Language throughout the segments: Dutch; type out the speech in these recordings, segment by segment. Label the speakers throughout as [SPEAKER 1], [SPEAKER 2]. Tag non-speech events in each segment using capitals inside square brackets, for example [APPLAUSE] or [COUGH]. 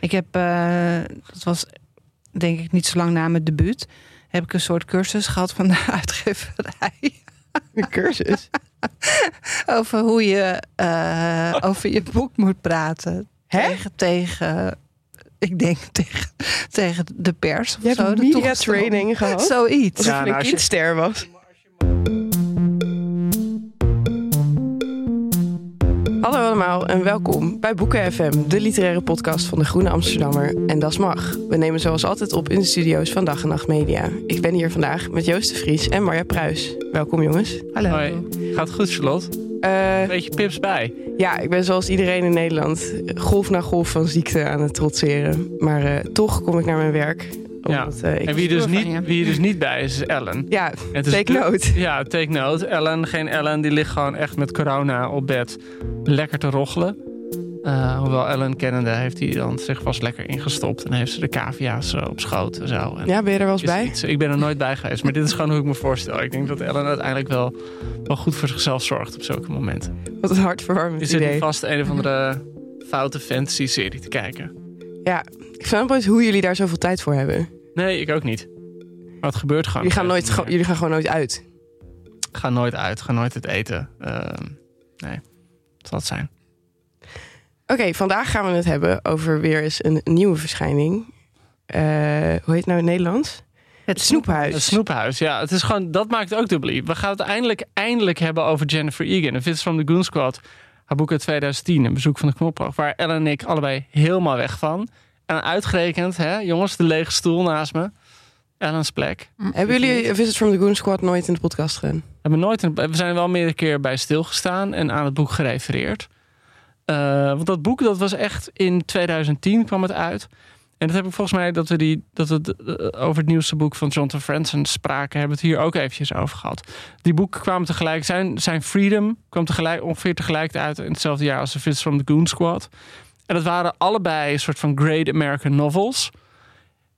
[SPEAKER 1] Ik heb, uh, dat was denk ik niet zo lang na mijn debuut, heb ik een soort cursus gehad van de [LAUGHS] uitgeverij.
[SPEAKER 2] Een cursus? [LAUGHS]
[SPEAKER 1] over hoe je uh, over je boek moet praten.
[SPEAKER 2] Hè?
[SPEAKER 1] Tegen, tegen, ik denk [LAUGHS] tegen, tegen de pers of
[SPEAKER 2] je
[SPEAKER 1] zo.
[SPEAKER 2] hebt media training gehad?
[SPEAKER 1] Zoiets.
[SPEAKER 2] Alsof ja, je een nou, kindster was. Hallo allemaal en welkom bij Boeken FM, de literaire podcast van de Groene Amsterdammer. En dat mag. We nemen zoals altijd op in de studio's van Dag en Nacht Media. Ik ben hier vandaag met Joost de Vries en Marja Pruis. Welkom jongens.
[SPEAKER 1] Hallo.
[SPEAKER 3] Hoi. Gaat het goed, Charlotte?
[SPEAKER 2] Uh,
[SPEAKER 3] Beetje pips bij.
[SPEAKER 2] Ja, ik ben zoals iedereen in Nederland golf na golf van ziekte aan het trotseren. Maar uh, toch kom ik naar mijn werk.
[SPEAKER 3] Ja.
[SPEAKER 2] uh,
[SPEAKER 3] en wie dus, niet, wie er dus niet bij is, is Ellen.
[SPEAKER 2] Ja,
[SPEAKER 3] het is
[SPEAKER 2] take note.
[SPEAKER 3] Ja, take note. Ellen, geen Ellen, die ligt gewoon echt met corona op bed lekker te rochelen. Uh, hoewel Ellen kennende heeft hij dan zich vast lekker ingestopt en heeft ze de cavia's op schoot en zo. En
[SPEAKER 2] ja, ben je er wel eens bij?
[SPEAKER 3] Iets, ik ben er nooit bij geweest, maar dit is gewoon hoe ik me voorstel. Ik denk dat Ellen uiteindelijk wel, wel goed voor zichzelf zorgt op zulke momenten.
[SPEAKER 2] Wat een hartverwarmend
[SPEAKER 3] Je
[SPEAKER 2] idee.
[SPEAKER 3] zit vast een of andere foute fantasy-serie te kijken.
[SPEAKER 2] Ja, ik vraag me eens hoe jullie daar zoveel tijd voor hebben.
[SPEAKER 3] Nee, ik ook niet. Maar het gebeurt gewoon.
[SPEAKER 2] Jullie gaan, nooit, ge jullie gaan gewoon nooit uit?
[SPEAKER 3] Ga nooit uit, ga nooit het eten. Uh, nee, dat zal het zijn.
[SPEAKER 2] Oké, okay, vandaag gaan we het hebben over weer eens een nieuwe verschijning. Uh, hoe heet het nou in het Nederlands? Het Snoephuis.
[SPEAKER 3] Het Snoephuis, ja. Het is gewoon, dat maakt het ook dubbel. We gaan het eindelijk, eindelijk hebben over Jennifer Egan. En Vince from the Goon Squad. Haar boek uit 2010, Een bezoek van de knoppig. Waar Ellen en ik allebei helemaal weg van. En uitgerekend, hè, jongens, de lege stoel naast me. Ellen's plek.
[SPEAKER 2] Mm. Hebben jullie Visit from the Goon Squad nooit in de podcast gedaan?
[SPEAKER 3] We, hebben nooit een, we zijn er wel meerdere keer bij stilgestaan en aan het boek gerefereerd. Uh, want dat boek dat was echt in 2010 kwam het uit. En dat heb ik volgens mij dat we, die, dat we het, over het nieuwste boek van Jonathan Franzen spraken, hebben we het hier ook eventjes over gehad. Die boeken kwamen tegelijk, zijn, zijn Freedom kwam tegelijk, ongeveer tegelijk uit in hetzelfde jaar als The Visit from the Goon Squad. En dat waren allebei een soort van great American novels.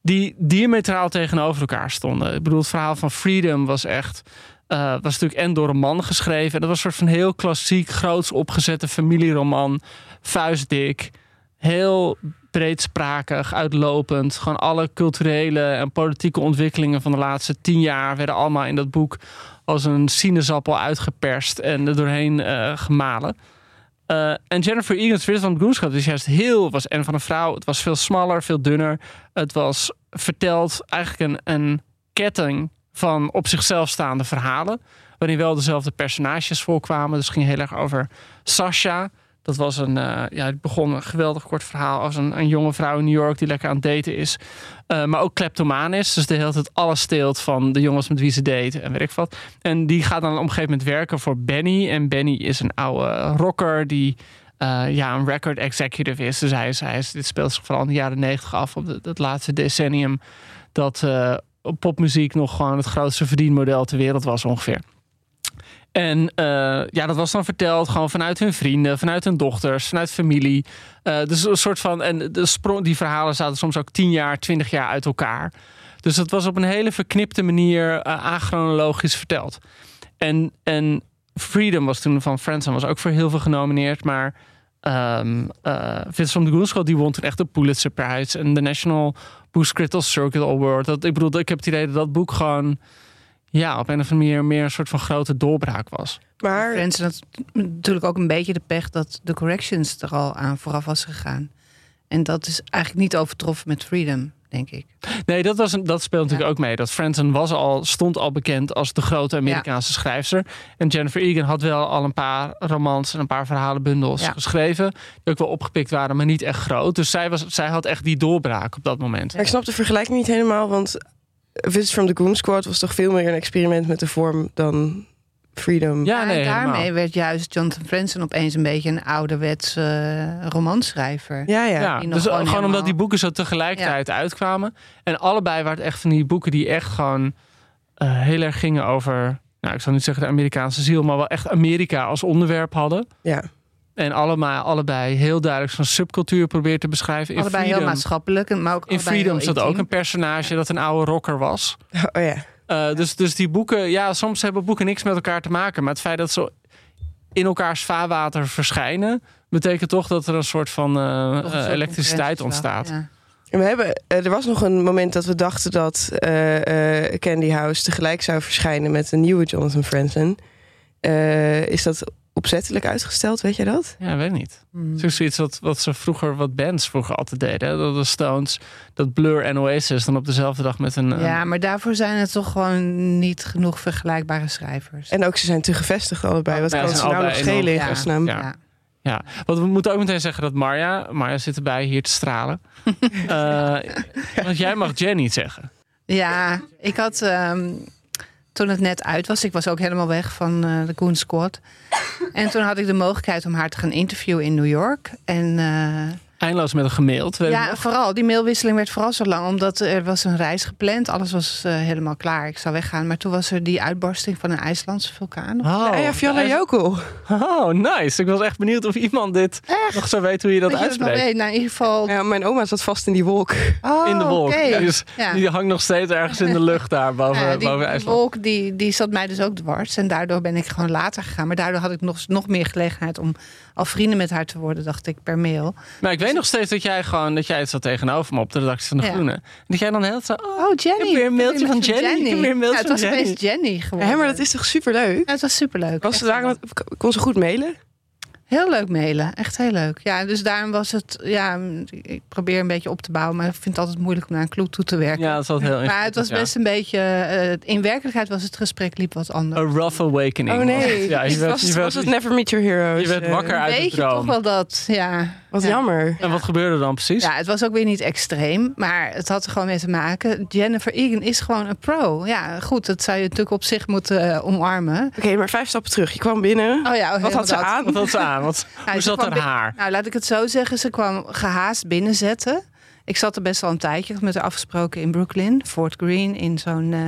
[SPEAKER 3] Die diametraal tegenover elkaar stonden. Ik bedoel, het verhaal van Freedom was echt. Uh, was natuurlijk en door een man geschreven. En dat was een soort van heel klassiek, groots opgezette familieroman. Vuistdik. Heel breedsprakig, uitlopend. Gewoon alle culturele en politieke ontwikkelingen van de laatste tien jaar werden allemaal in dat boek als een sinaasappel uitgeperst en er doorheen uh, gemalen. Uh, en Jennifer Egan's Visit van Goonschap is juist heel, was en van een vrouw. Het was veel smaller, veel dunner. Het was verteld eigenlijk een, een ketting van op zichzelf staande verhalen. Waarin wel dezelfde personages voorkwamen. Dus het ging heel erg over Sasha. Dat was een, uh, ja, het begon een geweldig kort verhaal als een, een jonge vrouw in New York die lekker aan het daten is. Uh, maar ook kleptomaan is. Dus de hele tijd alles steelt van de jongens met wie ze date en weet ik wat. En die gaat dan op een gegeven moment werken voor Benny. En Benny is een oude rocker die uh, ja, een record executive is. Dus hij is, hij is, dit speelt zich vooral in de jaren negentig af, op het laatste decennium. Dat popmuziek nog gewoon het grootste verdienmodel ter wereld was ongeveer. En uh, ja, dat was dan verteld gewoon vanuit hun vrienden, vanuit hun dochters, vanuit familie. Uh, dus een soort van. En de sprong, die verhalen zaten soms ook tien jaar, twintig jaar uit elkaar. Dus dat was op een hele verknipte manier uh, achronologisch verteld. En, en Freedom was toen van Franzen, was ook voor heel veel genomineerd. Maar um, uh, Vincent de Goonschot, die won toen echt de Pulitzer Prize en de National Boost Critical Circuit Award. Dat, ik bedoel, ik heb het idee dat dat boek gewoon ja, op een of andere manier meer een soort van grote doorbraak was.
[SPEAKER 4] Maar
[SPEAKER 1] Friends had natuurlijk ook een beetje de pech dat de corrections er al aan vooraf was gegaan. En dat is eigenlijk niet overtroffen met Freedom, denk ik.
[SPEAKER 3] Nee, dat, was een, dat speelt natuurlijk
[SPEAKER 1] Ja.
[SPEAKER 3] ook mee. Dat Franzen was al, stond al bekend als de grote Amerikaanse schrijfster. En Jennifer Egan had wel al een paar romans en een paar verhalenbundels
[SPEAKER 1] Ja.
[SPEAKER 3] geschreven. Die ook wel opgepikt waren, maar niet echt groot. Dus zij, was, zij had echt die doorbraak op dat moment.
[SPEAKER 4] Ik snap de vergelijking niet helemaal, want Visit from the Goon Squad was toch veel meer een experiment met de vorm dan Freedom.
[SPEAKER 3] Ja, nee,
[SPEAKER 1] en daarmee
[SPEAKER 3] helemaal.
[SPEAKER 1] werd juist Jonathan Franzen opeens een beetje een ouderwets eh romanschrijver.
[SPEAKER 4] ja. ja.
[SPEAKER 3] Ja, dus
[SPEAKER 1] gewoon
[SPEAKER 3] gewoon, omdat die boeken zo tegelijkertijd uitkwamen. En allebei waren het echt van die boeken die echt gewoon eh, heel erg gingen over... Nou, ik zal niet zeggen de Amerikaanse ziel, maar wel echt Amerika als onderwerp hadden.
[SPEAKER 4] Ja.
[SPEAKER 3] En allemaal, allebei heel duidelijk zo'n subcultuur probeert te beschrijven. In
[SPEAKER 1] allebei heel
[SPEAKER 3] Freedom,
[SPEAKER 1] maatschappelijk, maar ook
[SPEAKER 3] in Freedom
[SPEAKER 1] heel
[SPEAKER 3] zat ook een personage dat een oude rocker was. [LAUGHS]
[SPEAKER 4] Oh ja.
[SPEAKER 3] Eh, dus, dus die boeken, ja, soms hebben boeken niks met elkaar te maken. Maar het feit dat ze in elkaars vaarwater verschijnen, betekent toch dat er een soort van eh,
[SPEAKER 1] een
[SPEAKER 3] eh,
[SPEAKER 1] soort
[SPEAKER 3] elektriciteit ontstaat.
[SPEAKER 1] ja.
[SPEAKER 4] We hebben, er was nog een moment dat we dachten dat eh, eh, Candy House tegelijk zou verschijnen met de nieuwe Jonathan Franzen. Eh, is dat opzettelijk uitgesteld, weet jij dat?
[SPEAKER 3] Ja, weet niet.
[SPEAKER 1] Hmm.
[SPEAKER 3] Het is zoiets wat, wat ze vroeger, wat bands vroeger altijd deden. Dat de Stones, dat Blur en Oasis dan op dezelfde dag met een...
[SPEAKER 1] Ja, maar daarvoor zijn het toch gewoon niet genoeg vergelijkbare schrijvers.
[SPEAKER 4] En ook ze zijn te gevestigd allebei. Wat
[SPEAKER 3] Ja,
[SPEAKER 4] kan
[SPEAKER 3] ze
[SPEAKER 4] nou nog schelen in
[SPEAKER 1] enorm-
[SPEAKER 4] godsnaam?
[SPEAKER 3] Ja.
[SPEAKER 1] ja.
[SPEAKER 3] Ja, want we moeten ook meteen zeggen dat Marja, Marja zit erbij hier te stralen. [LAUGHS] Eh, want jij mag Jenny zeggen.
[SPEAKER 1] Ja, ik had ehm, toen het net uit was, ik was ook helemaal weg van eh, de Goon Squad. En toen had ik de mogelijkheid om haar te gaan interviewen in New York. En eh,
[SPEAKER 3] Eindeloos met een gemaild.
[SPEAKER 1] ja, vooral die mailwisseling werd vooral zo lang, omdat er was een reis gepland. Alles was eh, helemaal klaar. Ik zou weggaan, maar toen was er die uitbarsting van een IJslandse vulkaan.
[SPEAKER 3] Oh,
[SPEAKER 4] Ah ja.
[SPEAKER 3] Oh, nice. Ik was echt benieuwd of iemand dit nog zo weet hoe je dat
[SPEAKER 1] Dat je dat nog
[SPEAKER 3] uitspreekt.
[SPEAKER 1] weet. Nou, in ieder geval.
[SPEAKER 4] Ja, mijn oma zat vast in die wolk.
[SPEAKER 1] Oh,
[SPEAKER 3] in de wolk.
[SPEAKER 1] oké.
[SPEAKER 3] Dus
[SPEAKER 1] Ja.
[SPEAKER 3] Die hangt nog steeds ergens in de lucht daar boven,
[SPEAKER 1] Ja, die
[SPEAKER 3] boven IJsland.
[SPEAKER 1] wolk die, die zat mij dus ook dwars. En daardoor ben ik gewoon later gegaan. Maar daardoor had ik nog, nog meer gelegenheid om al vrienden met haar te worden, dacht ik, per mail.
[SPEAKER 3] Maar ik weet nog steeds dat jij gewoon, dat jij het zat tegenover me op de redactie van de
[SPEAKER 1] Ja.
[SPEAKER 3] Groene. En dat jij dan heel zo, oh,
[SPEAKER 1] Oh, Jenny.
[SPEAKER 3] Ik heb weer een mailtje van Jenny. Ik heb weer een mailtje
[SPEAKER 1] ja, het
[SPEAKER 3] van
[SPEAKER 1] was
[SPEAKER 3] Jenny.
[SPEAKER 1] Jenny geworden.
[SPEAKER 4] Hé, maar dat is toch superleuk?
[SPEAKER 1] Ja, het was superleuk.
[SPEAKER 4] Was ze daar, kon ze goed mailen?
[SPEAKER 1] Heel leuk mailen. Echt heel leuk. Ja, dus daarom was het... Ja, ik probeer een beetje op te bouwen. Maar ik vind het altijd moeilijk om naar een kloek toe te werken.
[SPEAKER 3] ja, dat is altijd heel
[SPEAKER 1] maar het was best een beetje... eh, in werkelijkheid was het gesprek liep wat anders.
[SPEAKER 3] A rough awakening.
[SPEAKER 4] Oh nee.
[SPEAKER 3] Ja, je werd,
[SPEAKER 4] was,
[SPEAKER 3] je werd,
[SPEAKER 4] was het Never Meet Your Heroes?
[SPEAKER 3] je werd
[SPEAKER 4] eh,
[SPEAKER 3] wakker uit de
[SPEAKER 1] Weet je
[SPEAKER 3] droom.
[SPEAKER 1] toch wel dat... Ja,
[SPEAKER 4] Wat
[SPEAKER 1] Ja.
[SPEAKER 4] jammer.
[SPEAKER 3] En wat gebeurde dan precies?
[SPEAKER 1] Ja, het was ook weer niet extreem, maar het had er gewoon mee te maken. Jennifer Egan is gewoon een pro. Ja, goed, dat zou je natuurlijk op zich moeten eh, omarmen.
[SPEAKER 4] Oké, maar vijf stappen terug. Je kwam binnen.
[SPEAKER 1] Oh ja,
[SPEAKER 4] Wat had ze
[SPEAKER 1] dat.
[SPEAKER 4] aan?
[SPEAKER 3] Wat had ze aan? Wat,
[SPEAKER 1] Nou,
[SPEAKER 3] hoe zat haar haar?
[SPEAKER 1] Nou, laat ik het zo zeggen. Ze kwam gehaast binnenzetten. Ik zat er best wel een tijdje. Ik had met haar afgesproken in Brooklyn, Fort Greene, in zo'n eh,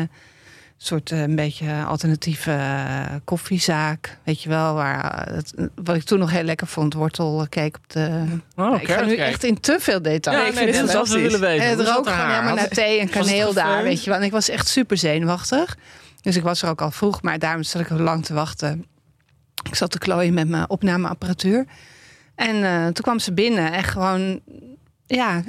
[SPEAKER 1] soort eh, een beetje alternatieve eh, koffiezaak. Weet je wel, waar eh, het, wat ik toen nog heel lekker vond, wortelcake op de.
[SPEAKER 3] Oh,
[SPEAKER 1] ik ga nu echt in te veel detail.
[SPEAKER 3] Ja,
[SPEAKER 4] ik
[SPEAKER 3] nee, dit
[SPEAKER 4] het
[SPEAKER 3] is wat we willen weten.
[SPEAKER 1] En het rook gewoon helemaal naar thee en kaneel daar, weet je wel. En ik was echt super zenuwachtig. Dus ik was er ook al vroeg, maar daarom zat ik lang te wachten. Ik zat te klooien met mijn opnameapparatuur. En toen kwam ze binnen en gewoon, ja,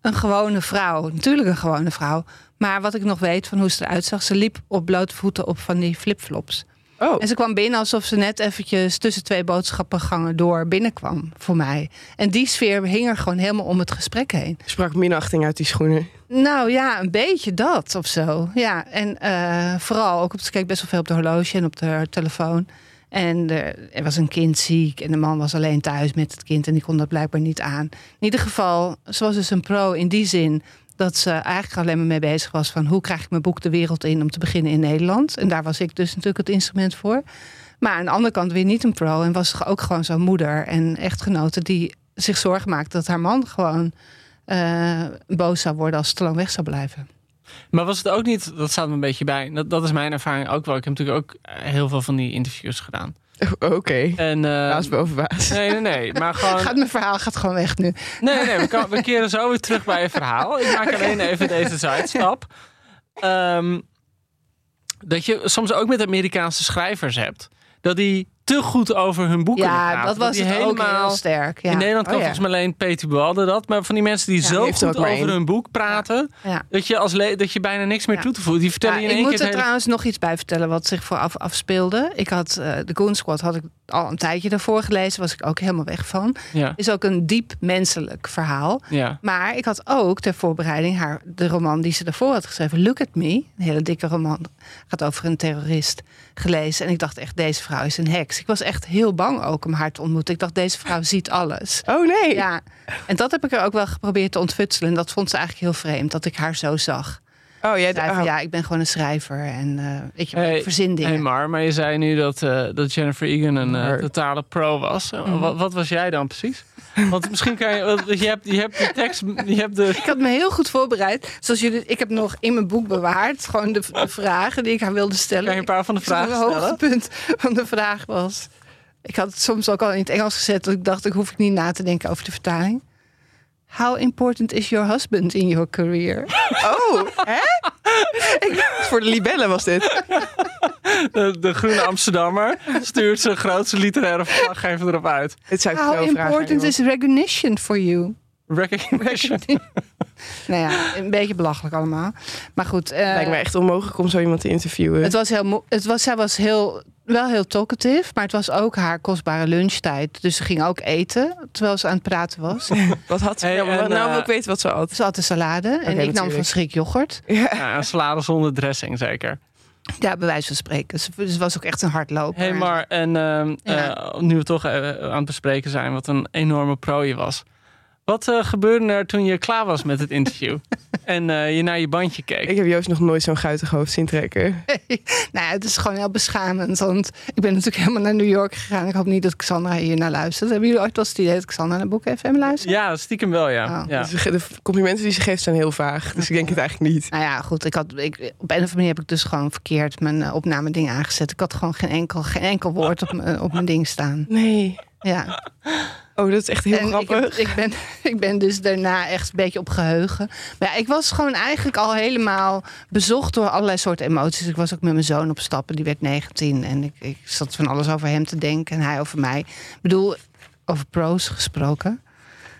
[SPEAKER 1] een gewone vrouw. Natuurlijk een gewone vrouw. Maar wat ik nog weet van hoe ze eruit zag, ze liep op blote voeten op van die flipflops.
[SPEAKER 4] Oh,
[SPEAKER 1] En ze kwam binnen alsof ze net eventjes tussen twee boodschappengangen door binnenkwam voor mij. En die sfeer hing er gewoon helemaal om het gesprek heen.
[SPEAKER 4] sprak minachting uit die schoenen.
[SPEAKER 1] Nou ja, een beetje dat of zo. Ja, en eh, vooral ook op ze keek best wel veel op de horloge en op de telefoon. En er, er was een kind ziek en de man was alleen thuis met het kind en die kon dat blijkbaar niet aan. In ieder geval, ze was dus een pro in die zin dat ze eigenlijk alleen maar mee bezig was van hoe krijg ik mijn boek de wereld in om te beginnen in Nederland. En daar was ik dus natuurlijk het instrument voor. Maar aan de andere kant weer niet een pro en was ook gewoon zo'n moeder en echtgenote die zich zorgen maakte dat haar man gewoon eh, boos zou worden als ze te lang weg zou blijven.
[SPEAKER 3] Maar was het ook niet, dat staat me een beetje bij, dat, dat is mijn ervaring ook wel. Ik heb natuurlijk ook eh, heel veel van die interviews gedaan. [LAUGHS]
[SPEAKER 4] Oké.
[SPEAKER 3] En, eh,
[SPEAKER 4] Baas boven baas.
[SPEAKER 3] nee, nee, nee. Maar [LAUGHS] gewoon.
[SPEAKER 1] Gaat mijn verhaal gaat gewoon weg nu.
[SPEAKER 3] Nee, nee, we, kan- we keren zo weer terug bij je verhaal. Ik maak alleen even deze zijstap. Ehm, dat je soms ook met Amerikaanse schrijvers hebt. Dat die te goed over hun boek kunnen
[SPEAKER 1] Ja, dat was het
[SPEAKER 3] helemaal...
[SPEAKER 1] heel sterk. Ja.
[SPEAKER 3] In Nederland kan
[SPEAKER 1] Oh, ja.
[SPEAKER 3] volgens mij alleen Peter Bualde dat. Maar van die mensen die
[SPEAKER 1] Ja,
[SPEAKER 3] zo
[SPEAKER 4] er
[SPEAKER 3] goed over hun boek praten... Dat, je als dat je bijna niks meer toe te voegen. Die vertellen je in
[SPEAKER 1] ik
[SPEAKER 3] één
[SPEAKER 1] moet
[SPEAKER 3] keer
[SPEAKER 1] er
[SPEAKER 3] het hele...
[SPEAKER 1] trouwens nog iets bij vertellen wat zich vooraf afspeelde. Ik had eh, de Goon Squad had ik al een tijdje daarvoor gelezen, was ik ook helemaal weg van.
[SPEAKER 3] Ja,
[SPEAKER 1] Is ook een diep menselijk verhaal.
[SPEAKER 3] ja.
[SPEAKER 1] Maar ik had ook ter voorbereiding haar de roman die ze daarvoor had geschreven, Look at Me, een hele dikke roman, gaat over een terrorist, gelezen. En ik dacht echt, deze vrouw is een heks. Ik was echt heel bang ook om haar te ontmoeten. Ik dacht, deze vrouw ziet alles. [LAUGHS]
[SPEAKER 4] Oh nee.
[SPEAKER 1] Ja, en dat heb ik er ook wel geprobeerd te ontfutselen. En dat vond ze eigenlijk heel vreemd, dat ik haar zo zag.
[SPEAKER 4] Oh, jij oh.
[SPEAKER 1] ja, ik ben gewoon een schrijver en eh weet je,
[SPEAKER 3] Hey,
[SPEAKER 1] ik verzin dingen.
[SPEAKER 3] Hey Mar, maar je zei nu dat, eh, dat Jennifer Egan een eh,
[SPEAKER 4] Maar-
[SPEAKER 3] totale pro was.
[SPEAKER 1] Mhm.
[SPEAKER 3] wat, wat was jij dan precies? Want misschien kan je... want Je hebt, je hebt de tekst... Je hebt de,
[SPEAKER 1] Ik had me heel goed voorbereid. Zoals jullie, ik heb nog in mijn boek bewaard. Gewoon de, de vragen die ik haar wilde stellen.
[SPEAKER 3] kan je een paar van de vragen
[SPEAKER 1] Een
[SPEAKER 3] stellen?
[SPEAKER 1] hoogtepunt van de vraag was. Ik had het soms ook al in het Engels gezet. Dat ik dacht, ik hoef ik niet na te denken over de vertaling. How important is your husband in your career? [LAUGHS]
[SPEAKER 4] Oh, hè? Ik- Voor de libellen was dit. [LAUGHS]
[SPEAKER 3] De, de Groene Amsterdammer stuurt zijn grootste literaire verslaggever erop uit.
[SPEAKER 4] Het zou ik
[SPEAKER 1] How
[SPEAKER 4] vragen.
[SPEAKER 1] important is recognition for you?
[SPEAKER 3] Recognition. [LAUGHS]
[SPEAKER 1] nou ja, een beetje belachelijk allemaal. Maar goed. eh,
[SPEAKER 4] Lijkt me echt onmogelijk om zo iemand te interviewen.
[SPEAKER 1] Het was heel, het was, zij was heel, wel heel talkative, maar het was ook haar kostbare lunchtijd. Dus ze ging ook eten terwijl ze aan het praten was. [LAUGHS]
[SPEAKER 4] Wat had ze?
[SPEAKER 3] Hey,
[SPEAKER 4] Ja, maar
[SPEAKER 3] en,
[SPEAKER 4] nou
[SPEAKER 3] eh,
[SPEAKER 4] ik weten wat ze had.
[SPEAKER 1] Ze had de salade en ik nam van schrik yoghurt.
[SPEAKER 3] Ja, een salade zonder dressing zeker.
[SPEAKER 1] Ja, bij wijze van spreken. Ze, was ook echt een hardloper.
[SPEAKER 3] Hey maar, en ehm,
[SPEAKER 1] Ja.
[SPEAKER 3] eh, nu we toch aan het bespreken zijn wat een enorme pro je was. Wat eh, gebeurde er toen je klaar was met het interview? [LAUGHS] en eh, je naar je bandje keek?
[SPEAKER 4] Ik heb Joost nog nooit zo'n guitig hoofd zien trekken.
[SPEAKER 1] nou, ja, het is gewoon heel beschamend. Want ik ben natuurlijk helemaal naar New York gegaan. Ik hoop niet dat Xandra hier naar luistert. Hebben jullie ooit wel eens het idee dat Xandra naar Boek FM luistert?
[SPEAKER 3] Ja, stiekem wel, ja.
[SPEAKER 1] Oh.
[SPEAKER 3] ja.
[SPEAKER 4] Dus de complimenten die ze geeft zijn heel vaag. Dus ik denk het eigenlijk niet.
[SPEAKER 1] Nou ja, goed. Ik had, ik, op een of andere manier heb ik dus gewoon verkeerd mijn uh, opname ding aangezet. Ik had gewoon geen enkel, geen enkel woord op, mijn- op mijn ding staan.
[SPEAKER 4] Nee.
[SPEAKER 1] Ja.
[SPEAKER 4] Oh, dat is echt heel
[SPEAKER 1] En ik,
[SPEAKER 4] grappig.
[SPEAKER 1] heb- ik, ben, [LAUGHS] ik ben dus daarna echt een beetje op geheugen. Maar ja, ik was gewoon eigenlijk al helemaal bezocht door allerlei soorten emoties. Ik was ook met mijn zoon op stappen, die werd 19. En ik, ik zat van alles over hem te denken en hij over mij. Ik bedoel, over pro's gesproken.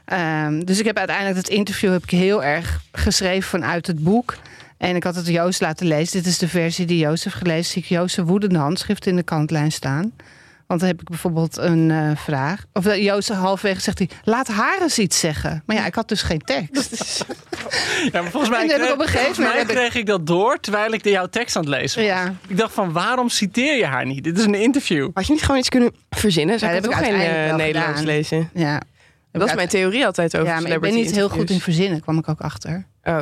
[SPEAKER 1] Ehm, dus ik heb uiteindelijk het interview heb ik heel erg geschreven vanuit het boek. En ik had het Joost laten lezen. Dit is de versie die Joost heeft gelezen. Zie ik Joost woedende handschrift in de kantlijn staan. Want dan heb ik bijvoorbeeld een eh, vraag. Of eh, Joost halverwege zegt hij, laat haar eens iets zeggen. Maar ja, ik had dus geen tekst. [LAUGHS]
[SPEAKER 3] Ja, maar volgens mij,
[SPEAKER 1] ik
[SPEAKER 3] kreeg,
[SPEAKER 1] op een gegeven
[SPEAKER 3] volgens mij
[SPEAKER 1] moment heb ik-
[SPEAKER 3] kreeg ik dat door terwijl ik de jouw tekst aan het lezen was.
[SPEAKER 1] Ja.
[SPEAKER 3] Ik dacht van, waarom citeer je haar niet? Dit is een interview.
[SPEAKER 4] Had je niet gewoon iets kunnen verzinnen? Zou
[SPEAKER 1] Ja,
[SPEAKER 4] ik
[SPEAKER 1] dat
[SPEAKER 4] toch
[SPEAKER 1] heb ik
[SPEAKER 4] geen
[SPEAKER 1] uiteindelijk
[SPEAKER 4] eh,
[SPEAKER 1] wel
[SPEAKER 4] Nederlands
[SPEAKER 1] gedaan.
[SPEAKER 4] lezen?
[SPEAKER 1] Ja.
[SPEAKER 4] Dat is mijn theorie altijd over
[SPEAKER 1] Ja, maar ik ben niet heel goed in verzinnen, kwam ik ook achter.
[SPEAKER 4] Oh.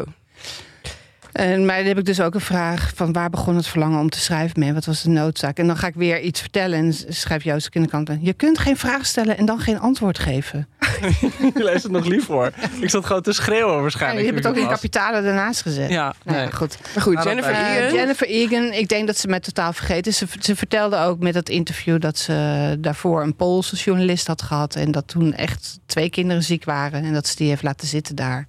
[SPEAKER 1] En, maar dan heb ik dus ook een vraag van waar begon het verlangen om te schrijven mee? Wat was de noodzaak? En dan ga ik weer iets vertellen en s- schrijft Joost ook in de kant. Je kunt geen vraag stellen en dan geen antwoord geven. [LAUGHS]
[SPEAKER 3] Ik lees het nog lief voor. Ik zat gewoon te schreeuwen
[SPEAKER 1] Ja,
[SPEAKER 3] waarschijnlijk.
[SPEAKER 1] je hebt het ook in kapitalen daarnaast gezet.
[SPEAKER 3] Ja,
[SPEAKER 1] Nou ja,
[SPEAKER 3] nee.
[SPEAKER 1] goed.
[SPEAKER 4] Maar goed,
[SPEAKER 3] Nou,
[SPEAKER 4] Jennifer
[SPEAKER 3] wij-
[SPEAKER 1] Eh,
[SPEAKER 4] Egan.
[SPEAKER 1] Jennifer Egan, ik denk dat ze mij totaal vergeten is. Ze, ze vertelde ook met dat interview dat ze daarvoor een Poolse journalist had gehad. En dat toen echt twee kinderen ziek waren. En dat ze die heeft laten zitten daar.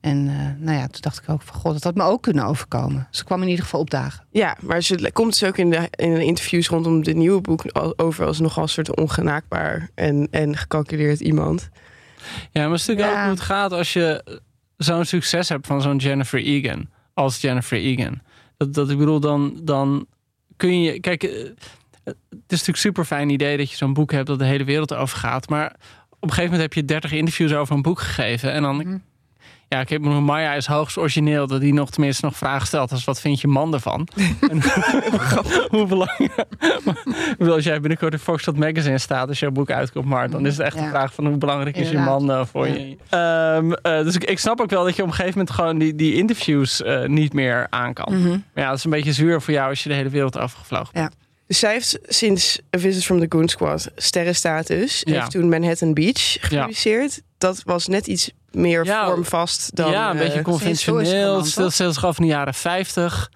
[SPEAKER 1] En eh, nou ja, toen dacht ik ook van god, dat had me ook kunnen overkomen. Ze kwam in ieder geval opdagen.
[SPEAKER 4] Ja, maar ze komt dus ook in de, in de interviews rondom dit nieuwe boek over als nogal een soort ongenaakbaar en, en gecalculeerd iemand.
[SPEAKER 3] Ja, maar het is natuurlijk
[SPEAKER 1] Ja.
[SPEAKER 3] ook hoe het gaat als je zo'n succes hebt van zo'n Jennifer Egan. Als Jennifer Egan. Dat, dat ik bedoel, dan, dan kun je... Kijk, eh, het is natuurlijk een super fijn idee dat je zo'n boek hebt dat de hele wereld over gaat. Maar op een gegeven moment heb je 30 interviews over een boek gegeven. En dan... Ja, ik heb Maya is hoogst origineel dat hij nog tenminste nog vragen stelt als wat vind je man ervan? [LAUGHS] en, [LAUGHS] hoe belangrijk. Als jij binnenkort in Volksstad Magazine staat als jouw boek uitkomt, maar dan is het echt
[SPEAKER 1] Ja.
[SPEAKER 3] een vraag van hoe belangrijk is je man eh, voor je. Ehm, eh, dus ik, ik snap ook wel dat je op een gegeven moment gewoon die, die interviews eh, niet meer aan kan.
[SPEAKER 1] Mhm.
[SPEAKER 3] Maar ja, dat is een beetje zuur voor jou als je de hele wereld overgevlogen bent.
[SPEAKER 4] Dus zij heeft sinds A Visit from the Goon Squad sterrenstatus.
[SPEAKER 3] Ja.
[SPEAKER 4] Heeft toen Manhattan Beach gepubliceerd. Dat was net iets meer
[SPEAKER 3] Ja,
[SPEAKER 4] vormvast dan...
[SPEAKER 3] ja, een
[SPEAKER 4] eh,
[SPEAKER 3] beetje conventioneel.
[SPEAKER 1] roman,
[SPEAKER 3] Het speelt
[SPEAKER 1] toch?
[SPEAKER 3] zich zich af in de jaren 50.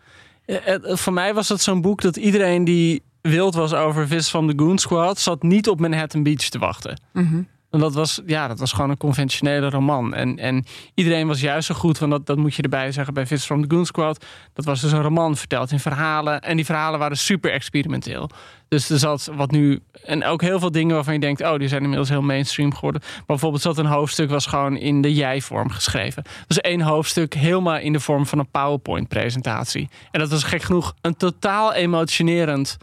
[SPEAKER 3] Eh, het- voor mij was het zo'n boek dat iedereen die wild was over Vis van de Goon Squad... zat niet op Manhattan Beach te wachten.
[SPEAKER 1] Mhm.
[SPEAKER 3] Want dat was, ja, dat was gewoon een conventionele roman. En, en iedereen was juist zo goed, want dat, dat moet je erbij zeggen bij Viss from the Goon Squad. Dat was dus een roman verteld in verhalen. En die verhalen waren super experimenteel. Dus er zat wat nu. En ook heel veel dingen waarvan je denkt: oh, die zijn inmiddels heel mainstream geworden. Maar bijvoorbeeld zat een hoofdstuk was gewoon in de jij-vorm geschreven. Dus één hoofdstuk helemaal in de vorm van een PowerPoint-presentatie. En dat was gek genoeg een totaal emotionerend.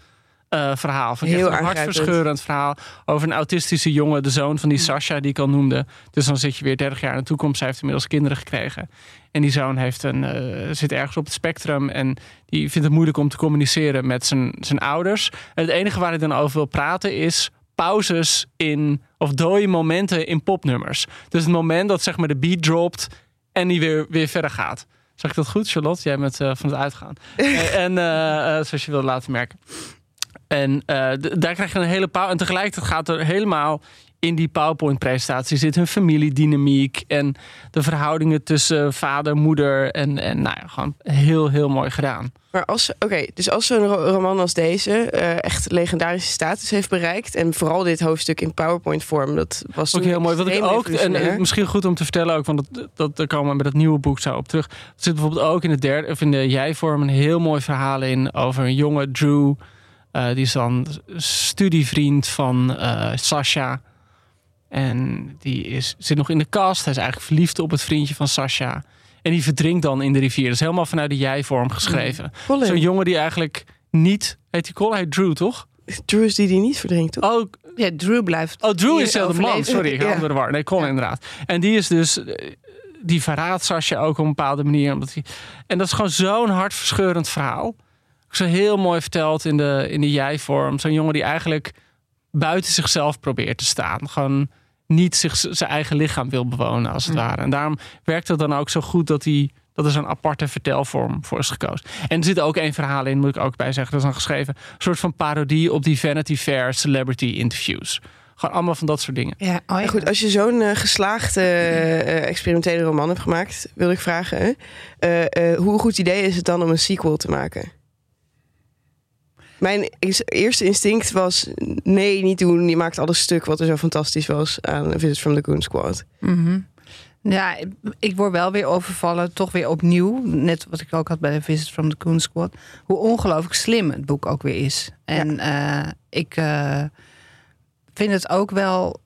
[SPEAKER 3] Eh, verhaal. Van
[SPEAKER 4] Heel
[SPEAKER 3] een hartverscheurend verhaal over een autistische jongen, de zoon van die Sasha die ik al noemde. Dus dan zit je weer 30 jaar in de toekomst. Zij heeft inmiddels kinderen gekregen. En die zoon heeft een, eh, zit ergens op het spectrum en die vindt het moeilijk om te communiceren met zijn, zijn ouders. En het enige waar hij dan over wil praten is pauzes in, of dode momenten in popnummers. Dus het moment dat zeg maar de beat dropt en die weer, weer verder gaat. Zeg ik dat goed, Charlotte? Jij bent eh, van het uitgaan. [LAUGHS] En zoals je wil laten merken. En eh, daar krijg je een hele pauw. En tegelijkertijd gaat er helemaal in die PowerPoint-presentatie zit hun familiedynamiek en de verhoudingen tussen vader, moeder en, en nou ja, gewoon heel, heel mooi gedaan.
[SPEAKER 4] Maar als, oké, dus als zo'n ro- roman als deze eh, echt legendarische status heeft bereikt. En vooral dit hoofdstuk in PowerPoint-vorm, dat was
[SPEAKER 3] ook heel mooi. Wat ik ook, en misschien goed om te vertellen ook, want dat, dat, daar komen we met het nieuwe boek zo op terug. Er zit bijvoorbeeld ook in de derde, of in de jij-vorm een heel mooi verhaal in over een jonge Drew. Eh, die is dan studievriend van eh, Sasha. En die is, zit nog in de kast. Hij is eigenlijk verliefd op het vriendje van Sasha. En die verdrinkt dan in de rivier. Dat is helemaal vanuit de jij-vorm geschreven.
[SPEAKER 4] Colin,
[SPEAKER 3] Zo'n jongen die eigenlijk niet... Heet die Colin? Hij heet Drew, toch?
[SPEAKER 4] Drew is die die niet verdrinkt, toch?
[SPEAKER 3] Oh,
[SPEAKER 1] Ja, Drew blijft.
[SPEAKER 3] Oh, Drew is dezelfde man. Sorry, ik
[SPEAKER 4] Ja.
[SPEAKER 3] de war. Nee, Colin inderdaad. En die is dus... eh, Die verraadt Sascha ook op een bepaalde manier. Omdat hij, en dat is gewoon zo'n hartverscheurend verhaal. Zo heel mooi verteld in de, in de jij-vorm. Zo'n jongen die eigenlijk buiten zichzelf probeert te staan. Gewoon niet zich, zijn eigen lichaam wil bewonen, als het ware. En daarom werkt het dan ook zo goed dat hij... Dat er zo'n aparte vertelvorm voor is gekozen. En er zit ook één verhaal in, moet ik ook bij zeggen. Dat is dan geschreven. Een soort van parodie op die Vanity Fair celebrity interviews. Gewoon allemaal van dat soort dingen.
[SPEAKER 1] Ja, oh ja.
[SPEAKER 4] Goed, als je zo'n eh, geslaagde eh, experimentele roman hebt gemaakt, wil ik vragen? Eh, eh, hoe goed idee is het dan om een sequel te maken? Mijn eerste instinct was: nee, niet doen. Je maakt alles stuk wat er zo fantastisch was aan Visit from the Goon Squad.
[SPEAKER 1] Mhm. Ja, ik- word wel weer overvallen, toch weer opnieuw. Net wat ik ook had bij de Visit from the Coon Squad. Hoe ongelooflijk slim het boek ook weer is. En eh, ik eh, vind het ook wel,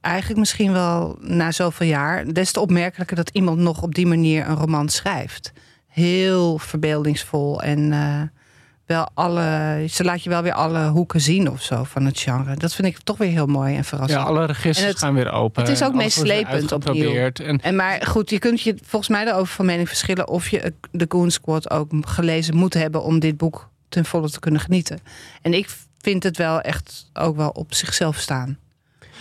[SPEAKER 1] eigenlijk misschien wel na zoveel jaar... des te opmerkelijker dat iemand nog op die manier een roman schrijft. Heel verbeeldingsvol en eh, wel alle... Ze laat je wel weer alle hoeken zien of zo van het genre. Dat vind ik toch weer heel mooi en verrassend.
[SPEAKER 3] Ja, alle registers
[SPEAKER 1] het-
[SPEAKER 3] gaan weer open.
[SPEAKER 1] het is ook meeslepend opnieuw.
[SPEAKER 3] En
[SPEAKER 1] En maar goed, je kunt je volgens mij erover van mening verschillen of je de Goon Squad ook gelezen moet hebben om dit boek ten volle te kunnen genieten. En ik vind het wel echt ook wel op zichzelf staan.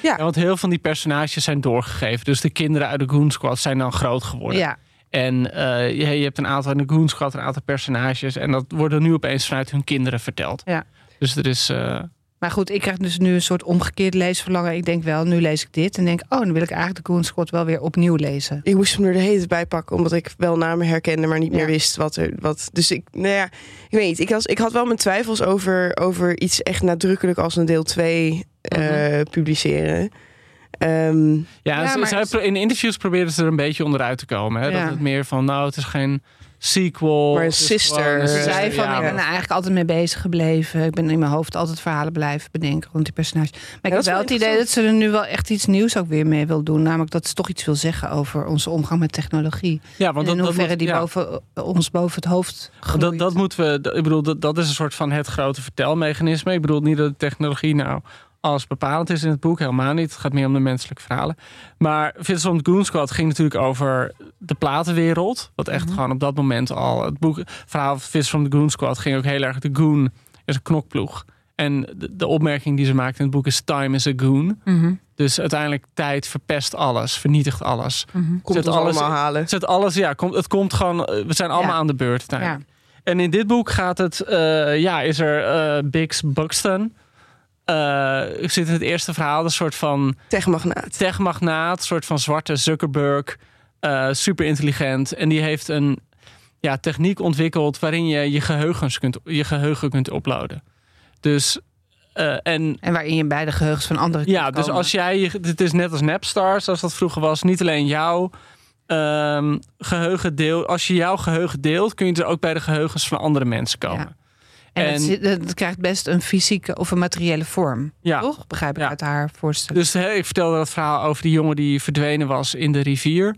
[SPEAKER 3] Ja, want heel veel van die personages zijn doorgegeven. Dus de kinderen uit de Goon Squad zijn dan groot geworden.
[SPEAKER 1] Ja,
[SPEAKER 3] En eh, je, je hebt een aantal in de Squad, een aantal personages. En dat worden nu opeens vanuit hun kinderen verteld.
[SPEAKER 1] Ja.
[SPEAKER 3] Dus er is... eh,
[SPEAKER 1] maar goed, ik krijg dus nu een soort omgekeerd leesverlangen. Ik denk wel, nu lees ik dit en denk, oh, dan wil ik eigenlijk de Goon Squad wel weer opnieuw lezen.
[SPEAKER 4] Ik moest hem er de hele tijd bij pakken, omdat ik wel namen herkende, maar niet
[SPEAKER 1] Ja.
[SPEAKER 4] meer wist wat er. Wat, dus ik, nou ja, ik weet niet. Ik, was, ik had wel mijn twijfels over, over iets echt nadrukkelijk als een deel 2 eh, publiceren. Ehm,
[SPEAKER 3] ja,
[SPEAKER 1] Ja,
[SPEAKER 3] ze-
[SPEAKER 1] maar-
[SPEAKER 3] zij pro- in interviews probeerden ze er een beetje onderuit te komen. Hè?
[SPEAKER 1] Ja.
[SPEAKER 3] Dat het meer van, nou, het is geen sequel.
[SPEAKER 4] Maar een sister. Ze
[SPEAKER 1] zei van,
[SPEAKER 3] ja,
[SPEAKER 1] ik ben er eigenlijk altijd mee bezig gebleven. Ik ben in mijn hoofd altijd verhalen blijven bedenken rond die personages. Maar ik heb wel
[SPEAKER 4] wel
[SPEAKER 1] het idee dat ze er nu wel echt iets nieuws ook weer mee wil doen. Namelijk dat ze toch iets wil zeggen over onze omgang met technologie.
[SPEAKER 3] Ja, want
[SPEAKER 1] en in
[SPEAKER 3] dat, dat
[SPEAKER 1] hoeverre
[SPEAKER 3] moet-
[SPEAKER 1] die
[SPEAKER 3] ja.
[SPEAKER 1] boven, ons boven het hoofd groeit.
[SPEAKER 3] Dat, dat moeten we. Ik bedoel, dat, dat is een soort van het grote vertelmechanisme. Ik bedoel niet dat de technologie nou alles bepalend is in het boek, helemaal niet. Het gaat meer om de menselijke verhalen. Maar Vincent from the Goon Squad ging natuurlijk over de platenwereld. Wat echt gewoon op dat moment al. Het boek, het verhaal van Vincent from the Goon Squad ging ook heel erg. De Goon is een knokploeg. En de, de opmerking die ze maakt in het boek is: Time is a Goon.
[SPEAKER 1] Mhm,
[SPEAKER 3] Dus uiteindelijk tijd verpest alles, vernietigt alles.
[SPEAKER 1] mhm.
[SPEAKER 4] komt
[SPEAKER 3] Zet
[SPEAKER 4] ons
[SPEAKER 3] alles-
[SPEAKER 4] allemaal halen.
[SPEAKER 3] Zet alles, ja, komt, het komt gewoon. eh, We zijn allemaal
[SPEAKER 1] Ja.
[SPEAKER 3] aan de beurt
[SPEAKER 1] Ja.
[SPEAKER 3] En in dit boek gaat het, eh, ja, is er eh Biggs Buxton. Eh, ik zit in het eerste verhaal, een soort van
[SPEAKER 4] Techmagnaat.
[SPEAKER 3] techmagnaat, een soort van zwarte Zuckerberg, eh, super intelligent. En die heeft een ja, techniek ontwikkeld waarin je je, geheugens kunt, je geheugen kunt uploaden. Dus eh, en
[SPEAKER 1] En waarin je bij de geheugens van anderen kunt
[SPEAKER 3] ja, dus
[SPEAKER 1] komen.
[SPEAKER 3] als jij, het is net als Napstar, zoals dat vroeger was, niet alleen jouw ehm, geheugen deel. Als je jouw geheugen deelt, kun je er ook bij de geheugens van andere mensen komen.
[SPEAKER 1] Ja. En,
[SPEAKER 3] en-
[SPEAKER 1] het, krijgt best een fysieke of een materiële vorm.
[SPEAKER 3] Ja.
[SPEAKER 1] Toch? Begrijp ik
[SPEAKER 3] Ja.
[SPEAKER 1] uit haar voorstel.
[SPEAKER 3] Dus hè, ik vertelde dat verhaal over die jongen die verdwenen was in de rivier.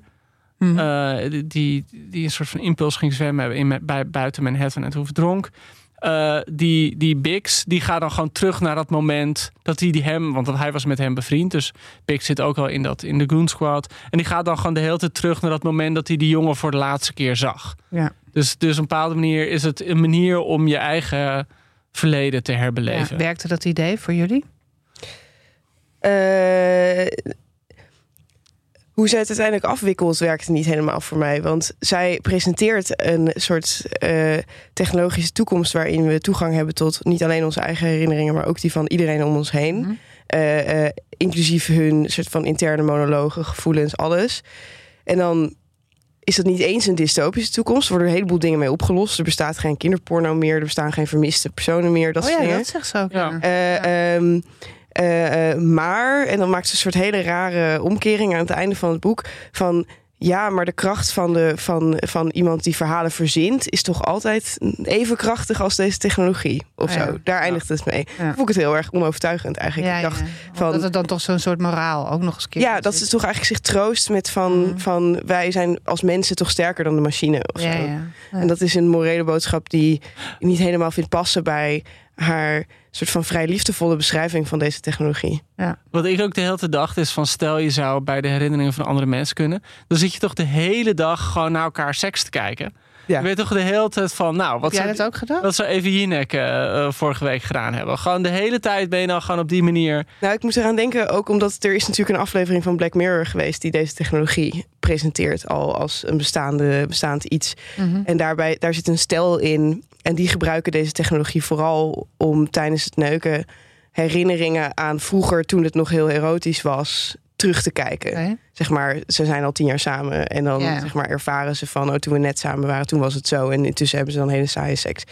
[SPEAKER 1] Mhm.
[SPEAKER 3] Eh, die, die, die een soort van impuls ging zwemmen in, bij, buiten Manhattan en toen verdronk. Eh, die, die Bix, die gaat dan gewoon terug naar dat moment dat hij die hem, want hij was met hem bevriend, dus Bix zit ook al in, dat, in de Goon Squad. En die gaat dan gewoon de hele tijd terug naar dat moment dat hij die jongen voor de laatste keer zag.
[SPEAKER 1] ja.
[SPEAKER 3] Dus, dus op een bepaalde manier is het een manier om je eigen verleden te
[SPEAKER 1] Ja.
[SPEAKER 3] herbeleven.
[SPEAKER 1] Werkte dat idee voor jullie?
[SPEAKER 4] Eh, hoe zij het uiteindelijk afwikkelt, werkte niet helemaal voor mij. Want zij presenteert een soort eh, technologische toekomst waarin we toegang hebben tot niet alleen onze eigen herinneringen, maar ook die van iedereen om ons heen.
[SPEAKER 1] Mhm.
[SPEAKER 4] Eh, eh, inclusief hun soort van interne monologen, gevoelens, alles. En dan is dat niet eens een dystopische toekomst. Er worden een heleboel dingen mee opgelost. Er bestaat geen kinderporno meer. Er bestaan geen vermiste personen meer. Dat
[SPEAKER 1] oh ja,
[SPEAKER 4] dingen.
[SPEAKER 1] dat zegt ze ook.
[SPEAKER 3] Ja.
[SPEAKER 1] Ja.
[SPEAKER 4] Eh, ehm, eh, eh, maar, en dan maakt ze een soort hele rare omkering aan het einde van het boek. Van ja, maar de kracht van, de, van, van iemand die verhalen verzint is toch altijd even krachtig als deze technologie. Of
[SPEAKER 1] ja.
[SPEAKER 4] zo. Daar eindigt het mee.
[SPEAKER 1] Ja.
[SPEAKER 4] Vond ik het heel erg onovertuigend eigenlijk. Ik dacht,
[SPEAKER 1] ja.
[SPEAKER 4] van-
[SPEAKER 1] dat er dan toch zo'n soort moraal ook nog eens keer
[SPEAKER 4] ja, dat is toch eigenlijk zich troost met van,
[SPEAKER 1] Mhm.
[SPEAKER 4] van wij zijn als mensen toch sterker dan de machine. Of zo. En dat is een morele boodschap die niet helemaal vindt passen bij haar soort van vrij liefdevolle beschrijving van deze technologie.
[SPEAKER 3] Wat ik ook de hele tijd dacht is van stel je zou bij de herinneringen van andere mensen kunnen. Dan zit je toch de hele dag gewoon naar elkaar seks te kijken.
[SPEAKER 4] Ja.
[SPEAKER 3] Je weet toch de hele tijd van nou, wat zou,
[SPEAKER 1] dat ook gedaan?
[SPEAKER 3] wat zou Evie Jinek eh, vorige week gedaan hebben. Gewoon de hele tijd ben je dan gewoon op die manier.
[SPEAKER 4] Nou, ik moet eraan denken, ook omdat er is natuurlijk een aflevering van Black Mirror geweest die deze technologie presenteert al als een bestaande, bestaand iets.
[SPEAKER 1] Mhm.
[SPEAKER 4] En daarbij, daar zit een stel in. En die gebruiken deze technologie vooral om tijdens het neuken herinneringen aan vroeger, toen het nog heel erotisch was, terug te kijken. Zeg maar, ze zijn al tien jaar samen. En dan zeg maar, ervaren ze van, oh, toen we net samen waren, toen was het zo. En intussen hebben ze dan hele saaie seks.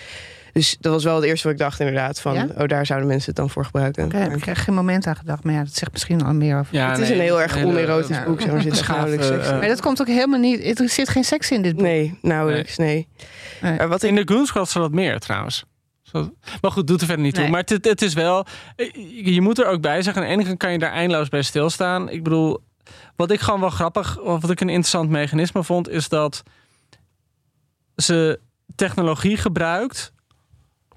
[SPEAKER 4] Dus dat was wel het eerste wat ik dacht, inderdaad. Van,
[SPEAKER 1] Ja?
[SPEAKER 4] oh, daar zouden mensen het dan voor gebruiken.
[SPEAKER 1] Oké, heb ik er geen moment aan gedacht. Maar ja, dat zegt misschien al meer over.
[SPEAKER 3] Ja,
[SPEAKER 4] het is een heel erg onerotisch
[SPEAKER 1] ja.
[SPEAKER 4] boek. Er zit nauwelijks seks in.
[SPEAKER 3] eh,
[SPEAKER 1] Maar dat komt ook helemaal niet. Er zit geen seks in dit boek.
[SPEAKER 4] Nee, nauwelijks, nee.
[SPEAKER 1] Nee.
[SPEAKER 4] Maar wat ik
[SPEAKER 3] In de Goon Squad zat dat meer trouwens. Maar goed, doet er verder niet toe.
[SPEAKER 1] Nee.
[SPEAKER 3] Maar het, het is wel. eh, Je moet er ook bij zeggen. Ene kant kan je daar eindeloos bij stilstaan. Ik bedoel, wat ik gewoon wel grappig, of wat ik een interessant mechanisme vond, is dat ze technologie gebruikt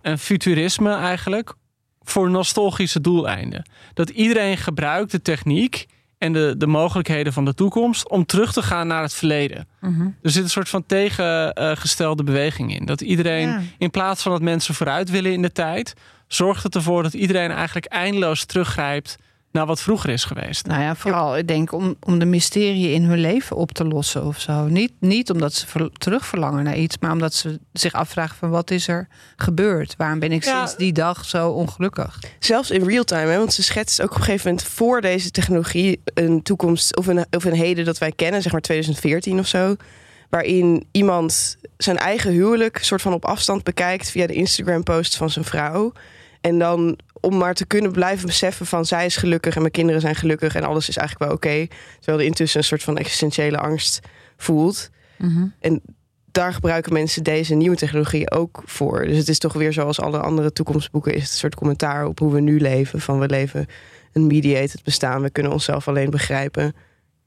[SPEAKER 3] en futurisme eigenlijk voor nostalgische doeleinden. Dat iedereen gebruikt de techniek en de, de mogelijkheden van de toekomst om terug te gaan naar het verleden.
[SPEAKER 1] Mhm.
[SPEAKER 3] Er zit een soort van tegengestelde beweging in. Dat iedereen,
[SPEAKER 1] Ja.
[SPEAKER 3] in plaats van dat mensen vooruit willen in de tijd, zorgt het ervoor dat iedereen eigenlijk eindeloos teruggrijpt naar wat vroeger is geweest.
[SPEAKER 1] Nou ja, vooral ik denk om, om de mysterie in hun leven op te lossen of zo. Niet, niet omdat ze ver- terugverlangen naar iets, maar omdat ze zich afvragen van wat is er gebeurd? Waarom ben ik
[SPEAKER 3] Ja.
[SPEAKER 1] sinds die dag zo ongelukkig?
[SPEAKER 4] Zelfs in real time, hè, want ze schetst ook op een gegeven moment voor deze technologie een toekomst of een, of een heden dat wij kennen, zeg maar 2014 of zo. Waarin iemand zijn eigen huwelijk soort van op afstand bekijkt via de Instagram-post van zijn vrouw. En dan om maar te kunnen blijven beseffen van zij is gelukkig en mijn kinderen zijn gelukkig en alles is eigenlijk wel oké. terwijl er intussen een soort van existentiële angst voelt. Daar gebruiken mensen deze nieuwe technologie ook voor. Dus het is toch weer zoals alle andere toekomstboeken... is het een soort commentaar op hoe we nu leven. Van we leven een mediated bestaan. We kunnen onszelf alleen begrijpen...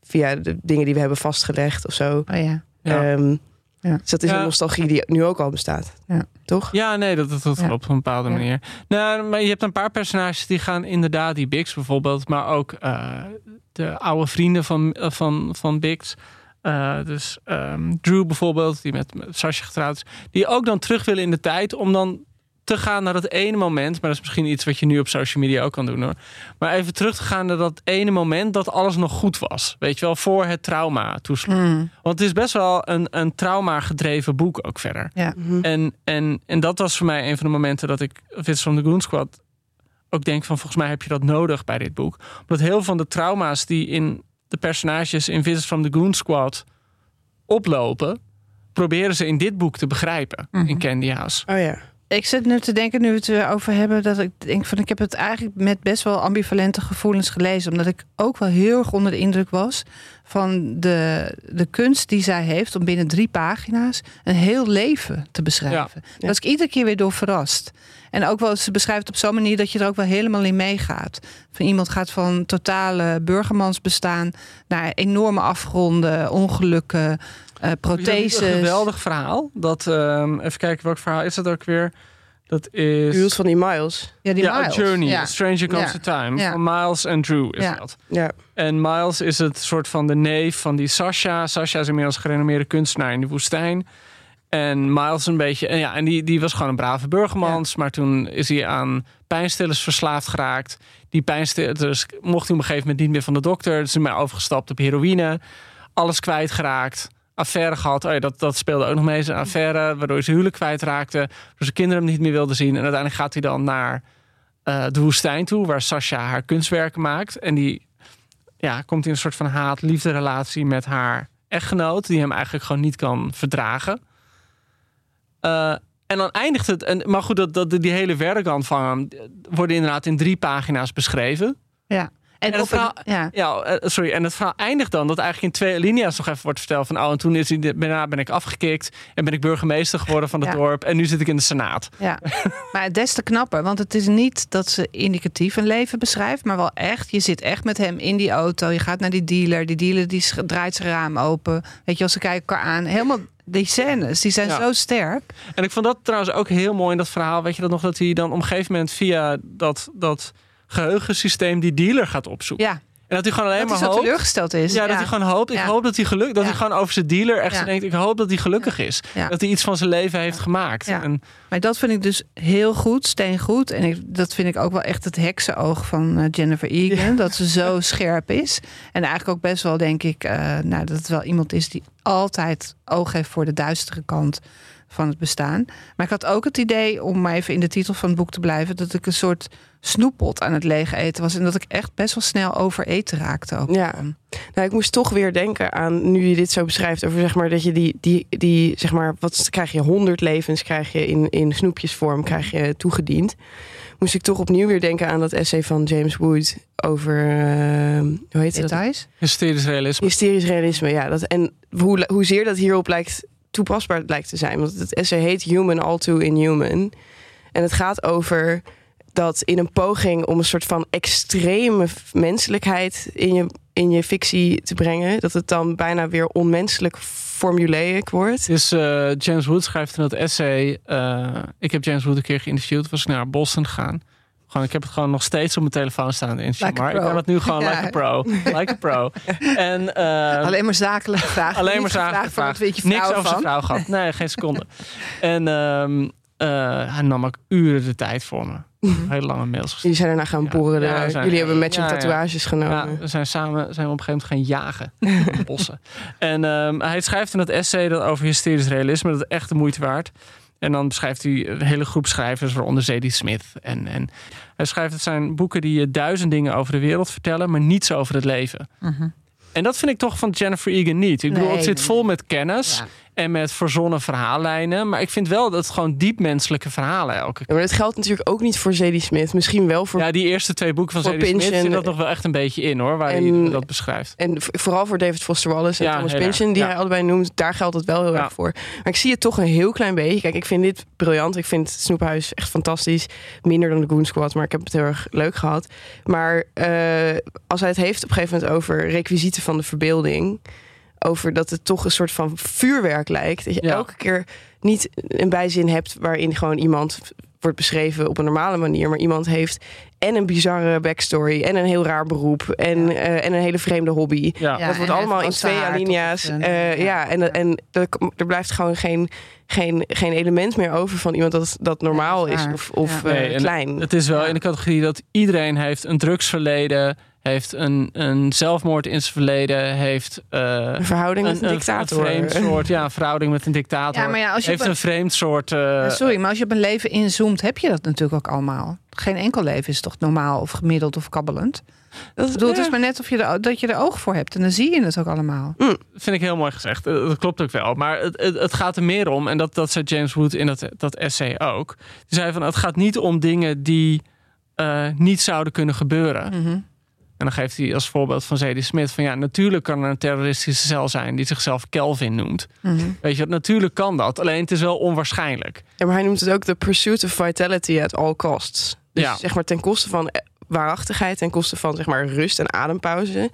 [SPEAKER 4] via de dingen die we hebben vastgelegd of zo.
[SPEAKER 1] Oh ja.
[SPEAKER 3] Ja.
[SPEAKER 4] Ehm,
[SPEAKER 1] Ja.
[SPEAKER 4] Dus dat is
[SPEAKER 3] Ja.
[SPEAKER 4] een nostalgie die nu ook al bestaat.
[SPEAKER 1] Ja.
[SPEAKER 4] Toch?
[SPEAKER 3] Ja, nee, dat, dat, dat
[SPEAKER 1] Ja.
[SPEAKER 3] klopt op een bepaalde
[SPEAKER 1] Ja.
[SPEAKER 3] manier. Nou, maar je hebt een paar personages die gaan inderdaad, die Bix bijvoorbeeld, maar ook eh, de oude vrienden van, eh, van, van Bix. Eh, dus ehm, Drew bijvoorbeeld, die met, met Sasha getrouwd is, die ook dan terug willen in de tijd om dan te gaan naar dat ene moment. Maar dat is misschien iets wat je nu op social media ook kan doen hoor. Maar even terug te gaan naar dat ene moment dat alles nog goed was. Weet je wel, voor het trauma toeslag.
[SPEAKER 1] Mm,
[SPEAKER 3] Want het is best wel een, een trauma gedreven boek ook verder.
[SPEAKER 1] ja.
[SPEAKER 4] Mhm.
[SPEAKER 3] En, en, en dat was voor mij een van de momenten dat ik Visits from the Goon Squad ook denk van volgens mij heb je dat nodig bij dit boek. Omdat heel veel van de trauma's die in de personages in Visits from the Goon Squad oplopen, proberen ze in dit boek te begrijpen
[SPEAKER 1] Mhm.
[SPEAKER 3] in Candy House.
[SPEAKER 4] Oh ja.
[SPEAKER 1] Ik zit nu te denken, nu we het erover hebben, dat ik denk van ik heb het eigenlijk met best wel ambivalente gevoelens gelezen. Omdat ik ook wel heel erg onder de indruk was van de, de kunst die zij heeft om binnen drie pagina's een heel leven te beschrijven. Daar was ik iedere keer weer door verrast. En ook wel, ze beschrijft het op zo'n manier dat je er ook wel helemaal in meegaat. Van iemand gaat van totale burgermansbestaan naar enorme afgronden, ongelukken, protheses.
[SPEAKER 3] Een geweldig verhaal. Dat, ehm, even kijken, welk verhaal is dat ook weer? Dat is...
[SPEAKER 4] Huwels van die Miles.
[SPEAKER 1] Ja, die
[SPEAKER 3] ja, A
[SPEAKER 1] Miles.
[SPEAKER 3] Journey,
[SPEAKER 1] Ja.
[SPEAKER 3] A Stranger Comes
[SPEAKER 1] Ja.
[SPEAKER 3] to Time.
[SPEAKER 1] Ja.
[SPEAKER 3] Van Miles en Drew is
[SPEAKER 1] Ja.
[SPEAKER 3] dat.
[SPEAKER 4] Ja.
[SPEAKER 3] En Miles is het soort van de neef van die Sasha. Sasha is inmiddels gerenommeerde kunstenaar in de woestijn. En Miles een beetje... En, ja, en die, die was gewoon een brave burgermans. Maar toen is hij aan pijnstillers verslaafd geraakt. Die pijnstillers mocht hij op een gegeven moment niet meer van de dokter. Dus is hij overgestapt op heroïne. Alles kwijtgeraakt. Affaire gehad. Oh dat, dat speelde ook nog mee. Zijn affaire, waardoor hij zijn huwelijk kwijtraakte. Waardoor zijn kinderen hem niet meer wilden zien. En uiteindelijk gaat hij dan naar eh, de woestijn toe... waar Sasha haar kunstwerken maakt. En die ja, komt in een soort van haat-liefde relatie met haar echtgenoot... die hem eigenlijk gewoon niet kan verdragen. Eh, en dan eindigt het... En, maar goed, dat, dat, die hele werkkant van hem... worden inderdaad in drie pagina's beschreven.
[SPEAKER 1] Ja. En,
[SPEAKER 3] En het
[SPEAKER 1] een-
[SPEAKER 3] verhaal-
[SPEAKER 1] ja.
[SPEAKER 3] Ja, eh, sorry. En het verhaal eindigt dan dat eigenlijk in twee linia's nog even wordt verteld van... oh, en toen is hij, daarna ben ik afgekikt en ben ik burgemeester geworden van het
[SPEAKER 1] Ja.
[SPEAKER 3] dorp... en nu zit ik in de senaat.
[SPEAKER 1] Ja, [LAUGHS] maar des te knapper. Want het is niet dat ze indicatief een leven beschrijft, maar wel echt. Je zit echt met hem in die auto. Je gaat naar die dealer. Die dealer die draait zijn raam open. Weet je, als ze kijken elkaar aan. Helemaal die scènes, die zijn
[SPEAKER 3] Ja.
[SPEAKER 1] zo sterk.
[SPEAKER 3] En ik vond dat trouwens ook heel mooi in dat verhaal. Weet je dat nog, dat hij dan op een gegeven moment via dat, dat geheugensysteem die dealer gaat opzoeken.
[SPEAKER 1] Ja,
[SPEAKER 3] En dat hij gewoon alleen
[SPEAKER 1] dat hij
[SPEAKER 3] maar
[SPEAKER 1] zo
[SPEAKER 3] hoopt...
[SPEAKER 1] teleurgesteld is.
[SPEAKER 3] Ja, dat hij gewoon hoopt. Ik
[SPEAKER 1] Ja.
[SPEAKER 3] hoop dat hij geluk, dat
[SPEAKER 1] Ja.
[SPEAKER 3] hij gewoon over zijn dealer echt denkt. Ik hoop dat hij gelukkig is. Dat hij iets van zijn leven heeft gemaakt. En,
[SPEAKER 1] Maar dat vind ik dus heel goed, steengoed. En ik, dat vind ik ook wel echt het heksenoog van eh, Jennifer Egan. Dat ze zo [LAUGHS] scherp is. En eigenlijk ook best wel, denk ik, eh, nou, dat het wel iemand is die altijd oog heeft voor de duistere kant van het bestaan. Maar ik had ook het idee, om maar even in de titel van het boek te blijven, dat ik een soort snoeppot aan het leeg eten was. En dat ik echt best wel snel overeten raakte. Ook
[SPEAKER 4] Ja. Nou, ik moest toch weer denken aan, nu je dit zo beschrijft, over zeg maar dat je die, die, die zeg maar, wat krijg je, honderd levens krijg je in, in snoepjesvorm, krijg je toegediend. Moest ik toch opnieuw weer denken aan dat essay van James Wood over, eh, hoe heet het?
[SPEAKER 1] Details?
[SPEAKER 3] hysterisch realisme.
[SPEAKER 4] Hysterisch realisme, ja. Dat, en hoe, hoezeer dat hierop lijkt toepasbaar lijkt te zijn. Want het essay heet Human All Too Inhuman. En het gaat over dat in een poging om een soort van extreme menselijkheid in je, in je fictie te brengen, dat het dan bijna weer onmenselijk formulaic wordt.
[SPEAKER 3] Dus eh, James Wood schrijft in dat essay. eh, ik heb James Wood een keer geïnterviewd. Was ik naar Boston gegaan. Gewoon, ik heb het gewoon nog steeds op mijn telefoon staan. In
[SPEAKER 1] Like
[SPEAKER 3] maar ik kan het nu gewoon [LAUGHS]
[SPEAKER 1] Ja.
[SPEAKER 3] like a pro. Like a pro. [LAUGHS] En, eh,
[SPEAKER 1] Alleen maar zakelijke vragen. [LAUGHS]
[SPEAKER 3] alleen maar
[SPEAKER 1] van, weet je
[SPEAKER 3] Niks
[SPEAKER 1] vrouw
[SPEAKER 3] over zijn
[SPEAKER 1] van?
[SPEAKER 3] vrouw gehad. Nee, geen seconde. en ehm, eh, hij nam ook uren de tijd voor me. Hele lange mails gestuurd.
[SPEAKER 4] Jullie zijn daarna gaan
[SPEAKER 3] Ja. Ja, zijn-
[SPEAKER 4] Jullie hebben matching tatoeages genomen.
[SPEAKER 3] We zijn samen zijn we op een gegeven moment gaan jagen bossen. En ehm, hij schrijft in dat essay dat over hysterisch realisme dat het echt de moeite waard. En dan beschrijft hij een hele groep schrijvers, waaronder Zadie Smith. En, en hij schrijft het zijn boeken die je duizend dingen over de wereld vertellen, maar niets over het leven. En dat vind ik toch van Jennifer Egan niet. Ik bedoel,
[SPEAKER 1] Nee,
[SPEAKER 3] het zit vol met kennis
[SPEAKER 1] Ja.
[SPEAKER 3] En met verzonnen verhaallijnen. Maar ik vind wel dat het gewoon diep menselijke verhalen elke keer.
[SPEAKER 4] Ja, maar dat geldt natuurlijk ook niet voor Zadie Smith. Misschien wel voor
[SPEAKER 3] Ja, die eerste twee boeken van Zadie Smith
[SPEAKER 4] Pynchon.
[SPEAKER 3] zit dat nog wel echt een beetje in hoor, waar
[SPEAKER 4] En-
[SPEAKER 3] hij dat beschrijft.
[SPEAKER 4] En vooral voor David Foster Wallace en
[SPEAKER 3] Ja,
[SPEAKER 4] Thomas. Pynchon, die
[SPEAKER 3] Ja.
[SPEAKER 4] hij allebei noemt, daar geldt het wel heel erg voor. Maar ik zie het toch een heel klein beetje. Kijk, ik vind dit briljant. Ik vind Snoephuis echt fantastisch. Minder dan de Goon Squad, maar ik heb het heel erg leuk gehad. Maar eh, als hij het heeft op een gegeven moment over requisieten van de verbeelding, over dat het toch een soort van vuurwerk lijkt. Dat je
[SPEAKER 3] Ja.
[SPEAKER 4] elke keer niet een bijzin hebt waarin gewoon iemand wordt beschreven op een normale manier, maar iemand heeft en een bizarre backstory en een heel raar beroep en, eh, en een hele vreemde hobby.
[SPEAKER 3] Ja.
[SPEAKER 1] Ja.
[SPEAKER 4] dat wordt allemaal in twee alinea's. eh,
[SPEAKER 1] eh,
[SPEAKER 4] ja,
[SPEAKER 1] ja.
[SPEAKER 4] en, en er, er blijft gewoon geen, geen, geen element meer over van iemand dat, dat normaal
[SPEAKER 1] Ja, dat
[SPEAKER 4] is of, of
[SPEAKER 1] Ja.
[SPEAKER 4] eh,
[SPEAKER 3] Nee, en
[SPEAKER 4] klein.
[SPEAKER 3] Het is wel
[SPEAKER 1] Ja.
[SPEAKER 3] in de categorie dat iedereen heeft een drugsverleden, heeft een, een zelfmoord in zijn verleden, heeft eh,
[SPEAKER 4] een verhouding met een, dictator.
[SPEAKER 3] vreemd soort, ja, een verhouding met een dictator.
[SPEAKER 1] Ja, maar ja, als je
[SPEAKER 3] heeft
[SPEAKER 1] op een-
[SPEAKER 3] een vreemd soort. eh,
[SPEAKER 1] Ja, sorry, maar als je op een leven inzoomt, heb je dat natuurlijk ook allemaal. geen enkel leven is toch normaal of gemiddeld of kabbelend.
[SPEAKER 4] Dat,
[SPEAKER 1] Ik bedoel, het
[SPEAKER 4] ja.
[SPEAKER 1] is maar net of je er, dat je er oog voor hebt. En dan zie je het ook allemaal.
[SPEAKER 3] vind ik heel mooi gezegd. Eh, Dat klopt ook wel. Maar het, het, het gaat er meer om, en dat, dat zei James Wood in dat, dat essay ook. Die zei van het gaat niet om dingen die eh, niet zouden kunnen gebeuren.
[SPEAKER 1] Mhm.
[SPEAKER 3] En dan geeft hij als voorbeeld van Zadie Smith van ja, natuurlijk kan er een terroristische cel zijn die zichzelf Kelvin noemt.
[SPEAKER 1] Mhm.
[SPEAKER 3] Weet je, natuurlijk kan dat. Alleen het is wel onwaarschijnlijk.
[SPEAKER 4] Ja, maar hij noemt het ook de pursuit of vitality at all costs. Dus
[SPEAKER 3] Ja.
[SPEAKER 4] zeg maar ten koste van eh, waarachtigheid, ten koste van zeg maar rust en adempauze,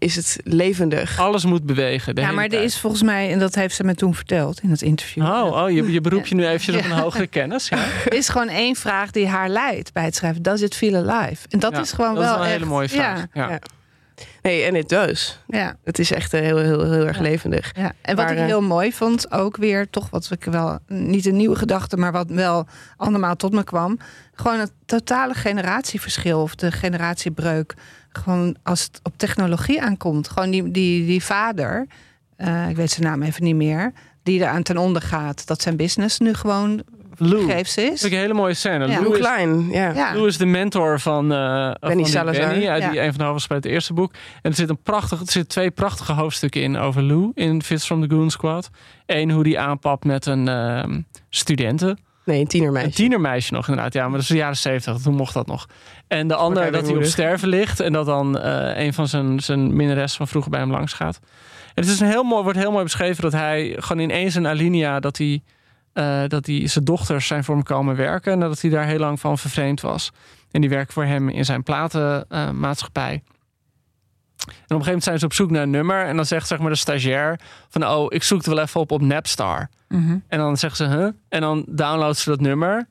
[SPEAKER 4] is het levendig.
[SPEAKER 3] Alles moet bewegen. De
[SPEAKER 1] Ja,
[SPEAKER 3] hele
[SPEAKER 1] maar er is volgens mij, en dat heeft ze me toen verteld in het interview.
[SPEAKER 3] Oh, oh je, je beroep je nu eventjes op een hogere [LAUGHS] kennis. Ja,
[SPEAKER 1] Er is gewoon één vraag die haar leidt bij het schrijven. Does it feel alive? En dat
[SPEAKER 3] Ja,
[SPEAKER 1] is gewoon
[SPEAKER 3] dat
[SPEAKER 1] wel
[SPEAKER 3] is wel een
[SPEAKER 1] echt,
[SPEAKER 3] hele mooie vraag.
[SPEAKER 1] Ja,
[SPEAKER 3] Ja.
[SPEAKER 4] Ja. Nee, en het does.
[SPEAKER 1] ja,
[SPEAKER 4] Het is echt eh, heel, heel, heel erg
[SPEAKER 1] Ja.
[SPEAKER 4] levendig.
[SPEAKER 1] ja. En wat
[SPEAKER 4] Maar,
[SPEAKER 1] ik
[SPEAKER 4] eh,
[SPEAKER 1] heel mooi vond, ook weer toch wat ik wel, niet een nieuwe gedachte, maar wat wel andermaal tot me kwam. Gewoon het totale generatieverschil of de generatiebreuk. Gewoon als het op technologie aankomt. Gewoon die, die, die vader, eh, ik weet zijn naam even niet meer, die eraan ten onder gaat dat zijn business nu gewoon
[SPEAKER 3] Lou. Dat
[SPEAKER 1] is.
[SPEAKER 3] vind ik een hele mooie scène.
[SPEAKER 1] Ja.
[SPEAKER 3] Lou
[SPEAKER 4] Lou
[SPEAKER 3] is-
[SPEAKER 4] Klein, ja.
[SPEAKER 3] Lou is de mentor van, eh van die
[SPEAKER 4] Salazar.
[SPEAKER 3] Benny, uit die
[SPEAKER 1] Ja.
[SPEAKER 3] een van de hoofdrolspelers uit het eerste boek. En er zit een prachtig, er zitten twee prachtige hoofdstukken in over Lou in Fits from the Goon Squad. Eén hoe die aanpapt met een ehm studenten.
[SPEAKER 4] Nee, een tienermeisje.
[SPEAKER 3] Een tienermeisje nog inderdaad. Ja, maar dat is de jaren zeventig. Toen mocht dat nog. En de ander
[SPEAKER 4] hij
[SPEAKER 3] dat hij op sterven ligt. En dat dan eh, een van zijn, zijn minnares van vroeger bij hem langs gaat. En het is een heel mooi, wordt heel mooi beschreven dat hij gewoon ineens een alinea... dat hij, eh, dat hij zijn dochters zijn voor hem komen werken. En dat hij daar heel lang van vervreemd was. En die werken voor hem in zijn platenmaatschappij. En op een gegeven moment zijn ze op zoek naar een nummer. En dan zegt zeg maar de stagiair van... oh, ik zoek er wel even op op Napstar.
[SPEAKER 1] Mhm.
[SPEAKER 3] En dan zegt ze, huh? En dan downloadt ze dat nummer.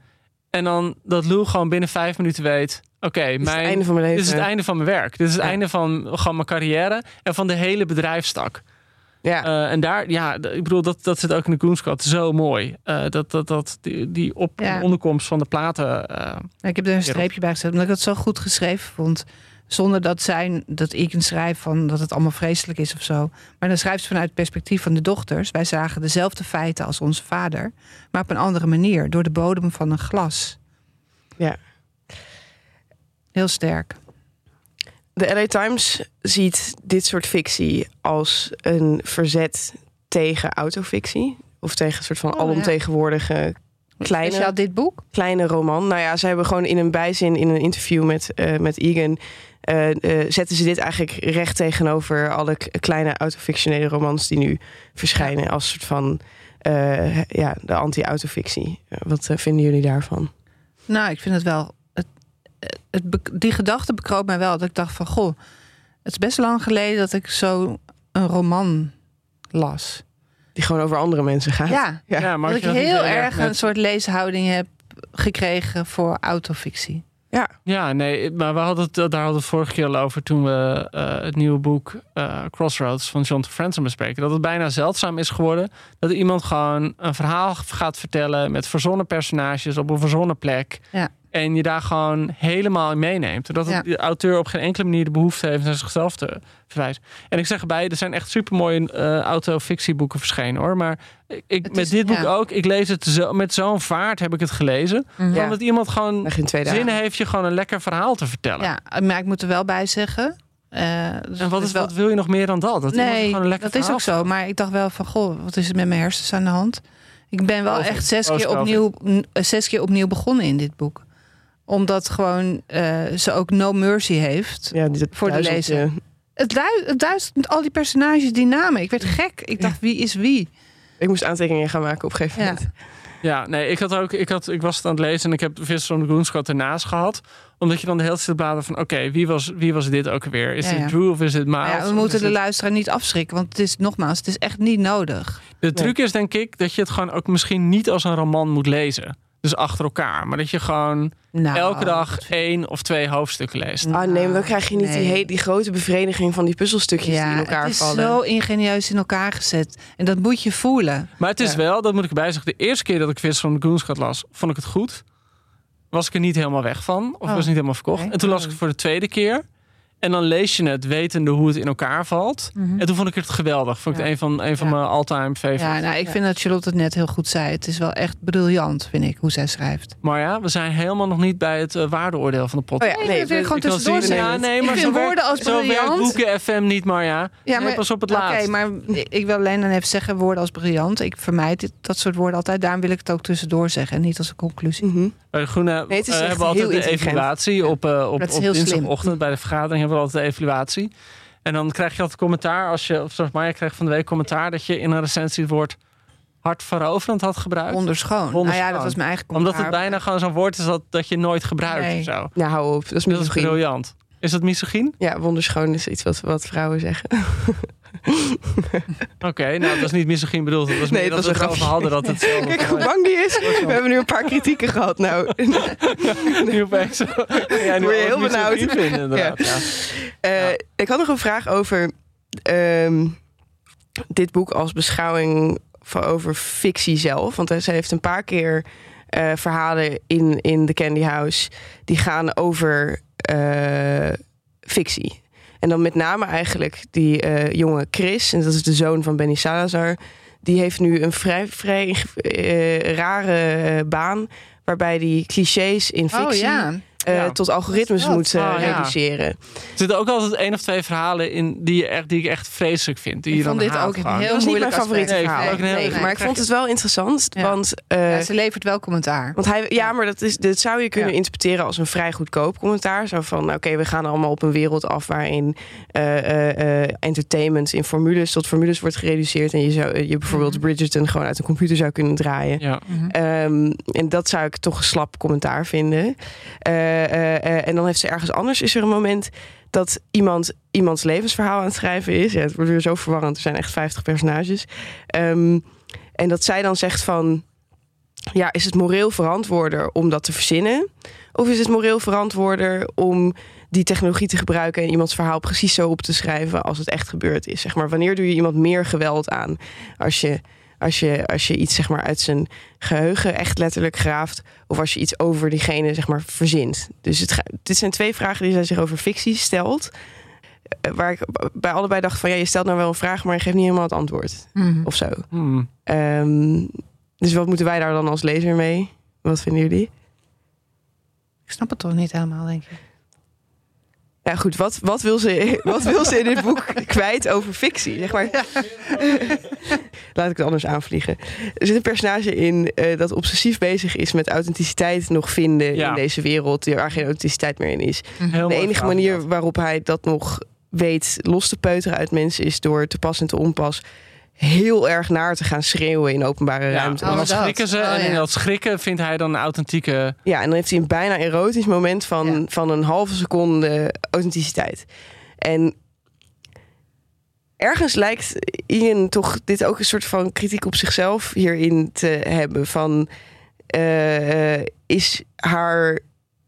[SPEAKER 3] En dan dat Lou gewoon binnen vijf minuten weet... Oké,
[SPEAKER 4] Dit is
[SPEAKER 3] mijn...
[SPEAKER 4] het einde van mijn leven.
[SPEAKER 3] Dit is het einde van mijn werk. Dit is het
[SPEAKER 4] Ja.
[SPEAKER 3] einde van gewoon mijn carrière en van de hele bedrijfstak.
[SPEAKER 4] Ja.
[SPEAKER 3] Eh, en daar, ja, ik bedoel, dat, dat zit ook in de Goonsquad zo mooi. Eh, dat, dat, dat, die, die op
[SPEAKER 1] Ja.
[SPEAKER 3] onderkomst van de platen. eh,
[SPEAKER 1] Ik heb er een streepje bij gezet, omdat ik het zo goed geschreven vond. Zonder dat zij, dat ik een schrijf van dat het allemaal vreselijk is of zo. Maar dan schrijft ze vanuit het perspectief van de dochters. Wij zagen dezelfde feiten als onze vader, maar op een andere manier, door de bodem van een glas.
[SPEAKER 4] Ja.
[SPEAKER 1] Heel sterk.
[SPEAKER 4] De LA Times ziet dit soort fictie als een verzet tegen autofictie. Of tegen een soort van
[SPEAKER 1] Oh,
[SPEAKER 4] alomtegenwoordige kleine,
[SPEAKER 1] Speciaal dit boek?
[SPEAKER 4] kleine roman. Nou ja, ze hebben gewoon in een bijzin in een interview met, eh, met Egan... eh, eh, zetten ze dit eigenlijk recht tegenover alle kleine autofictionele romans die nu verschijnen als soort van ja, de anti-autofictie. Wat vinden jullie daarvan?
[SPEAKER 1] Nou, ik vind het wel. Het, die gedachte bekroop mij wel. Dat ik dacht van goh, het is best lang geleden dat ik zo een roman las.
[SPEAKER 4] Die gewoon over andere mensen gaat.
[SPEAKER 1] Ja,
[SPEAKER 4] Ja.
[SPEAKER 3] ja, maar
[SPEAKER 1] dat ik
[SPEAKER 3] dat
[SPEAKER 1] heel erg
[SPEAKER 3] met-
[SPEAKER 1] een soort leeshouding heb gekregen voor autofictie.
[SPEAKER 3] Ja, nee, maar we hadden het, daar hadden we het vorige keer al over toen we eh, het nieuwe boek eh, Crossroads van John Franzen bespreken. Dat het bijna zeldzaam is geworden dat iemand gewoon een verhaal gaat vertellen met verzonnen personages op een verzonnen plek.
[SPEAKER 1] Ja.
[SPEAKER 3] En je daar gewoon helemaal in meeneemt. Zodat het
[SPEAKER 1] Ja.
[SPEAKER 3] de auteur op geen enkele manier de behoefte heeft naar zichzelf te verwijzen. En ik zeg erbij, er zijn echt supermooie eh autofictieboeken verschenen hoor. Maar ik,
[SPEAKER 1] Het
[SPEAKER 3] met dit boek
[SPEAKER 1] ja.
[SPEAKER 3] ook, ik lees het zo, met zo'n vaart heb ik het gelezen.
[SPEAKER 4] Ja.
[SPEAKER 3] Gewoon dat iemand gewoon zin heeft je gewoon een lekker verhaal te vertellen.
[SPEAKER 1] Ja, maar ik moet er wel bij zeggen. eh, dus
[SPEAKER 3] En wat,
[SPEAKER 1] het
[SPEAKER 3] is,
[SPEAKER 1] wel-
[SPEAKER 3] wat wil je nog meer dan dat? dat
[SPEAKER 1] nee,
[SPEAKER 3] gewoon een lekker
[SPEAKER 1] dat is ook zo. Maar ik dacht wel van, goh, wat is er met mijn hersens aan de hand? Ik ben wel echt zes keer, opnieuw, eh, zes keer opnieuw begonnen in dit boek. Omdat gewoon eh, ze ook no mercy heeft.
[SPEAKER 4] Ja, dit
[SPEAKER 1] Voor de lezer. Het, du het duizend met al die personages, die namen. Ik werd gek. Ik dacht, wie is wie?
[SPEAKER 4] Ik moest aantekeningen gaan maken op een gegeven
[SPEAKER 1] Ja.
[SPEAKER 4] moment.
[SPEAKER 3] Ja, nee, ik, had ook, ik, had, ik was het aan het lezen en ik heb Visser van de Goonschot ernaast gehad. Omdat je dan de hele tijd bladeren van... oké, wie, was, wie was dit ook alweer? Is
[SPEAKER 1] Ja,
[SPEAKER 3] dit
[SPEAKER 1] ja.
[SPEAKER 3] Drew of is dit Miles?
[SPEAKER 1] Maar ja, we moeten de
[SPEAKER 3] het-
[SPEAKER 1] luisteraar niet afschrikken. Want het is nogmaals, het is echt niet nodig.
[SPEAKER 3] De truc is denk ik dat je het gewoon ook misschien niet als een roman moet lezen. Dus achter elkaar. Maar dat je gewoon
[SPEAKER 1] Nou,
[SPEAKER 3] elke dag één of twee hoofdstukken leest.
[SPEAKER 4] Ah nee, maar dan krijg je niet die,
[SPEAKER 1] Nee.
[SPEAKER 4] he- die grote bevrediging van die puzzelstukjes die in elkaar
[SPEAKER 1] het is
[SPEAKER 4] vallen.
[SPEAKER 1] zo ingenieus in elkaar gezet. En dat moet je voelen.
[SPEAKER 3] Maar het is
[SPEAKER 4] Ja.
[SPEAKER 3] wel, dat moet ik erbij zeggen... de eerste keer dat ik Visser van de Goonschot las, vond ik het goed. Was ik er niet helemaal weg van. Of
[SPEAKER 1] Oh,
[SPEAKER 3] was niet helemaal verkocht. En toen las ik het voor de tweede keer. En dan lees je het wetende hoe het in elkaar valt.
[SPEAKER 1] Mhm.
[SPEAKER 3] En toen vond ik het geweldig. Vond ik het een van, een van
[SPEAKER 1] Ja.
[SPEAKER 3] mijn all-time favorites.
[SPEAKER 1] Ja, nou, ik vind dat Charlotte het net heel goed zei. Het is wel echt briljant, vind ik, hoe zij schrijft.
[SPEAKER 3] Maar ja, we zijn helemaal nog niet bij het eh, waardeoordeel van de podcast.
[SPEAKER 4] Oh ja,
[SPEAKER 1] Nee,
[SPEAKER 4] nee,
[SPEAKER 1] dat wil ik
[SPEAKER 4] we-
[SPEAKER 1] gewoon
[SPEAKER 3] Ik wil
[SPEAKER 1] tussendoor
[SPEAKER 3] zien-
[SPEAKER 1] zeggen.
[SPEAKER 3] Ja, nee,
[SPEAKER 1] Ik
[SPEAKER 3] maar
[SPEAKER 1] vind
[SPEAKER 3] zo werkt-
[SPEAKER 1] woorden als
[SPEAKER 3] Zo werkt
[SPEAKER 1] briljant.
[SPEAKER 3] Boeken FM niet, Marja.
[SPEAKER 1] Ja,
[SPEAKER 3] Nee, pas op het laatst.
[SPEAKER 1] Oké, maar ik wil alleen dan even zeggen woorden als briljant. Ik vermijd dit, dat soort woorden altijd. Daarom wil ik het ook tussendoor zeggen en niet als een conclusie.
[SPEAKER 4] Mhm.
[SPEAKER 3] Bij de Groene
[SPEAKER 4] Nee, het is
[SPEAKER 3] eh,
[SPEAKER 4] echt
[SPEAKER 3] hebben we altijd de evaluatie op, eh, op, op dinsdagochtend bij de vergadering altijd de evaluatie. En dan krijg je altijd commentaar als je, of zoals Marja krijgt van de week commentaar dat je in een recensie het woord hartveroverend had gebruikt.
[SPEAKER 1] Wonderschoon. Nou ja, dat was mijn eigen
[SPEAKER 3] Omdat het bijna gewoon zo'n woord is dat, dat je nooit gebruikt
[SPEAKER 1] Nee.
[SPEAKER 3] of zo.
[SPEAKER 4] Nou, hou op. Dat is
[SPEAKER 3] Dat is briljant. Is dat misogyn?
[SPEAKER 4] Ja, wonderschoon is iets wat, wat vrouwen zeggen. [LAUGHS] [LAUGHS]
[SPEAKER 3] Oké, nou dat was niet misogyn bedoeld. Het was
[SPEAKER 4] Nee,
[SPEAKER 3] meer dat
[SPEAKER 4] was
[SPEAKER 3] we
[SPEAKER 4] een
[SPEAKER 3] het erover hadden dat het zo
[SPEAKER 4] Kijk hoe bang die is. We hebben nu een paar kritieken gehad. Nou, [LAUGHS]
[SPEAKER 3] nu opeens zo. [LAUGHS] Ja, nu
[SPEAKER 4] Word je heel benauwd.
[SPEAKER 3] vinden. Ja.
[SPEAKER 4] Eh, Ik had nog een vraag over ehm, dit boek als beschouwing van over fictie zelf. Want ze heeft een paar keer eh, verhalen in, in The Candy House die gaan over eh, fictie. En dan met name eigenlijk die eh, jonge Chris, en dat is de zoon van Benny Salazar. Die heeft nu een vrij, vrij eh, rare eh, baan. Waarbij die clichés in fictie
[SPEAKER 1] Oh ja.
[SPEAKER 4] Eh,
[SPEAKER 3] Ja.
[SPEAKER 4] tot algoritmes moet
[SPEAKER 3] Oh, ja.
[SPEAKER 4] reduceren.
[SPEAKER 3] Er zitten ook altijd één of twee verhalen in die, je echt, die ik echt vreselijk vind. Die
[SPEAKER 1] Ik
[SPEAKER 3] je dan
[SPEAKER 1] vond dit ook een heel
[SPEAKER 4] niet
[SPEAKER 1] moeilijk
[SPEAKER 4] mijn favoriete.
[SPEAKER 3] Nee,
[SPEAKER 4] verhaal.
[SPEAKER 3] heel-
[SPEAKER 4] Nee, maar ik vond het wel interessant.
[SPEAKER 1] Ja.
[SPEAKER 4] Want, eh,
[SPEAKER 1] Ja, ze levert wel commentaar.
[SPEAKER 4] want hij, ja, maar dat, is, dat zou je kunnen
[SPEAKER 1] Ja.
[SPEAKER 4] interpreteren als een vrij goedkoop commentaar. Zo van, nou, oké, we gaan allemaal op een wereld af waarin eh, eh, eh, entertainment in formules tot formules wordt gereduceerd. En je zou je bijvoorbeeld
[SPEAKER 1] Mhm.
[SPEAKER 4] Bridgerton gewoon uit een computer zou kunnen draaien.
[SPEAKER 3] Ja.
[SPEAKER 1] Mhm.
[SPEAKER 4] Ehm, en dat zou ik toch een slap commentaar vinden. En dan heeft ze ergens anders is er een moment dat iemand iemands levensverhaal aan het schrijven is. Ja, het wordt weer zo verwarrend. Er zijn echt 50 personages. Ehm, en dat zij dan zegt van... Ja, is het moreel verantwoorder om dat te verzinnen? Of is het moreel verantwoorder om die technologie te gebruiken... en iemands verhaal precies zo op te schrijven als het echt gebeurd is? Zeg maar, wanneer doe je iemand meer geweld aan als je, als je, als je iets zeg maar, uit zijn geheugen echt letterlijk graaft... of als je iets over diegene zeg maar, verzint? Dus het, dit zijn twee vragen die zij zich over fictie stelt... eh, Waar ik bij allebei dacht van ja, je stelt nou wel een vraag, maar je geeft niet helemaal het antwoord
[SPEAKER 1] Mhm.
[SPEAKER 4] of zo.
[SPEAKER 3] Hmm.
[SPEAKER 4] Ehm, dus wat moeten wij daar dan als lezer mee? Wat vinden jullie?
[SPEAKER 1] Ik snap het toch niet helemaal, denk ik.
[SPEAKER 4] Ja, goed. Wat, wat, wil, ze, wat wil ze in dit boek kwijt over fictie? Zeg maar. Laat ik het anders aanvliegen. Er zit een personage in eh, dat obsessief bezig is met authenticiteit nog vinden
[SPEAKER 3] Ja.
[SPEAKER 4] in deze wereld, waar geen authenticiteit meer in is.
[SPEAKER 3] Heel
[SPEAKER 4] De enige manier waarop hij dat nog weet los te peuteren uit mensen is door te pas en te onpas heel erg naar te gaan schreeuwen in openbare
[SPEAKER 3] Ja,
[SPEAKER 4] ruimte.
[SPEAKER 3] en dan
[SPEAKER 1] Oh, dat.
[SPEAKER 3] schrikken ze.
[SPEAKER 1] Oh,
[SPEAKER 3] en in
[SPEAKER 1] ja.
[SPEAKER 3] dat schrikken vindt hij dan een authentieke...
[SPEAKER 4] Ja, en dan heeft hij een bijna erotisch moment van,
[SPEAKER 1] Ja.
[SPEAKER 4] van een halve seconde authenticiteit. En ergens lijkt Ian toch dit ook een soort van kritiek op zichzelf hierin te hebben. Van eh, eh, is haar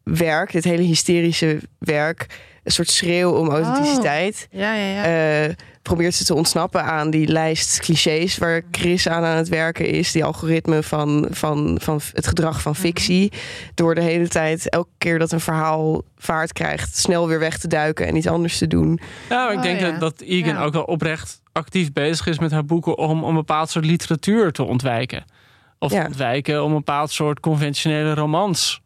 [SPEAKER 4] werk, dit hele hysterische werk, een soort schreeuw om authenticiteit?
[SPEAKER 1] Ja, ja, ja.
[SPEAKER 4] Eh, probeert ze te ontsnappen aan die lijst clichés waar Chris aan aan het werken is. Die algoritme van, van, van het gedrag van fictie. Door de hele tijd, elke keer dat een verhaal vaart krijgt, snel weer weg te duiken en iets anders te doen.
[SPEAKER 3] Ja, maar ik
[SPEAKER 1] Oh,
[SPEAKER 3] denk
[SPEAKER 1] ja.
[SPEAKER 3] dat, dat Egan
[SPEAKER 1] Ja.
[SPEAKER 3] ook wel oprecht actief bezig is met haar boeken om, om een bepaald soort literatuur te ontwijken. Of
[SPEAKER 4] Ja.
[SPEAKER 3] te ontwijken om een bepaald soort conventionele romans.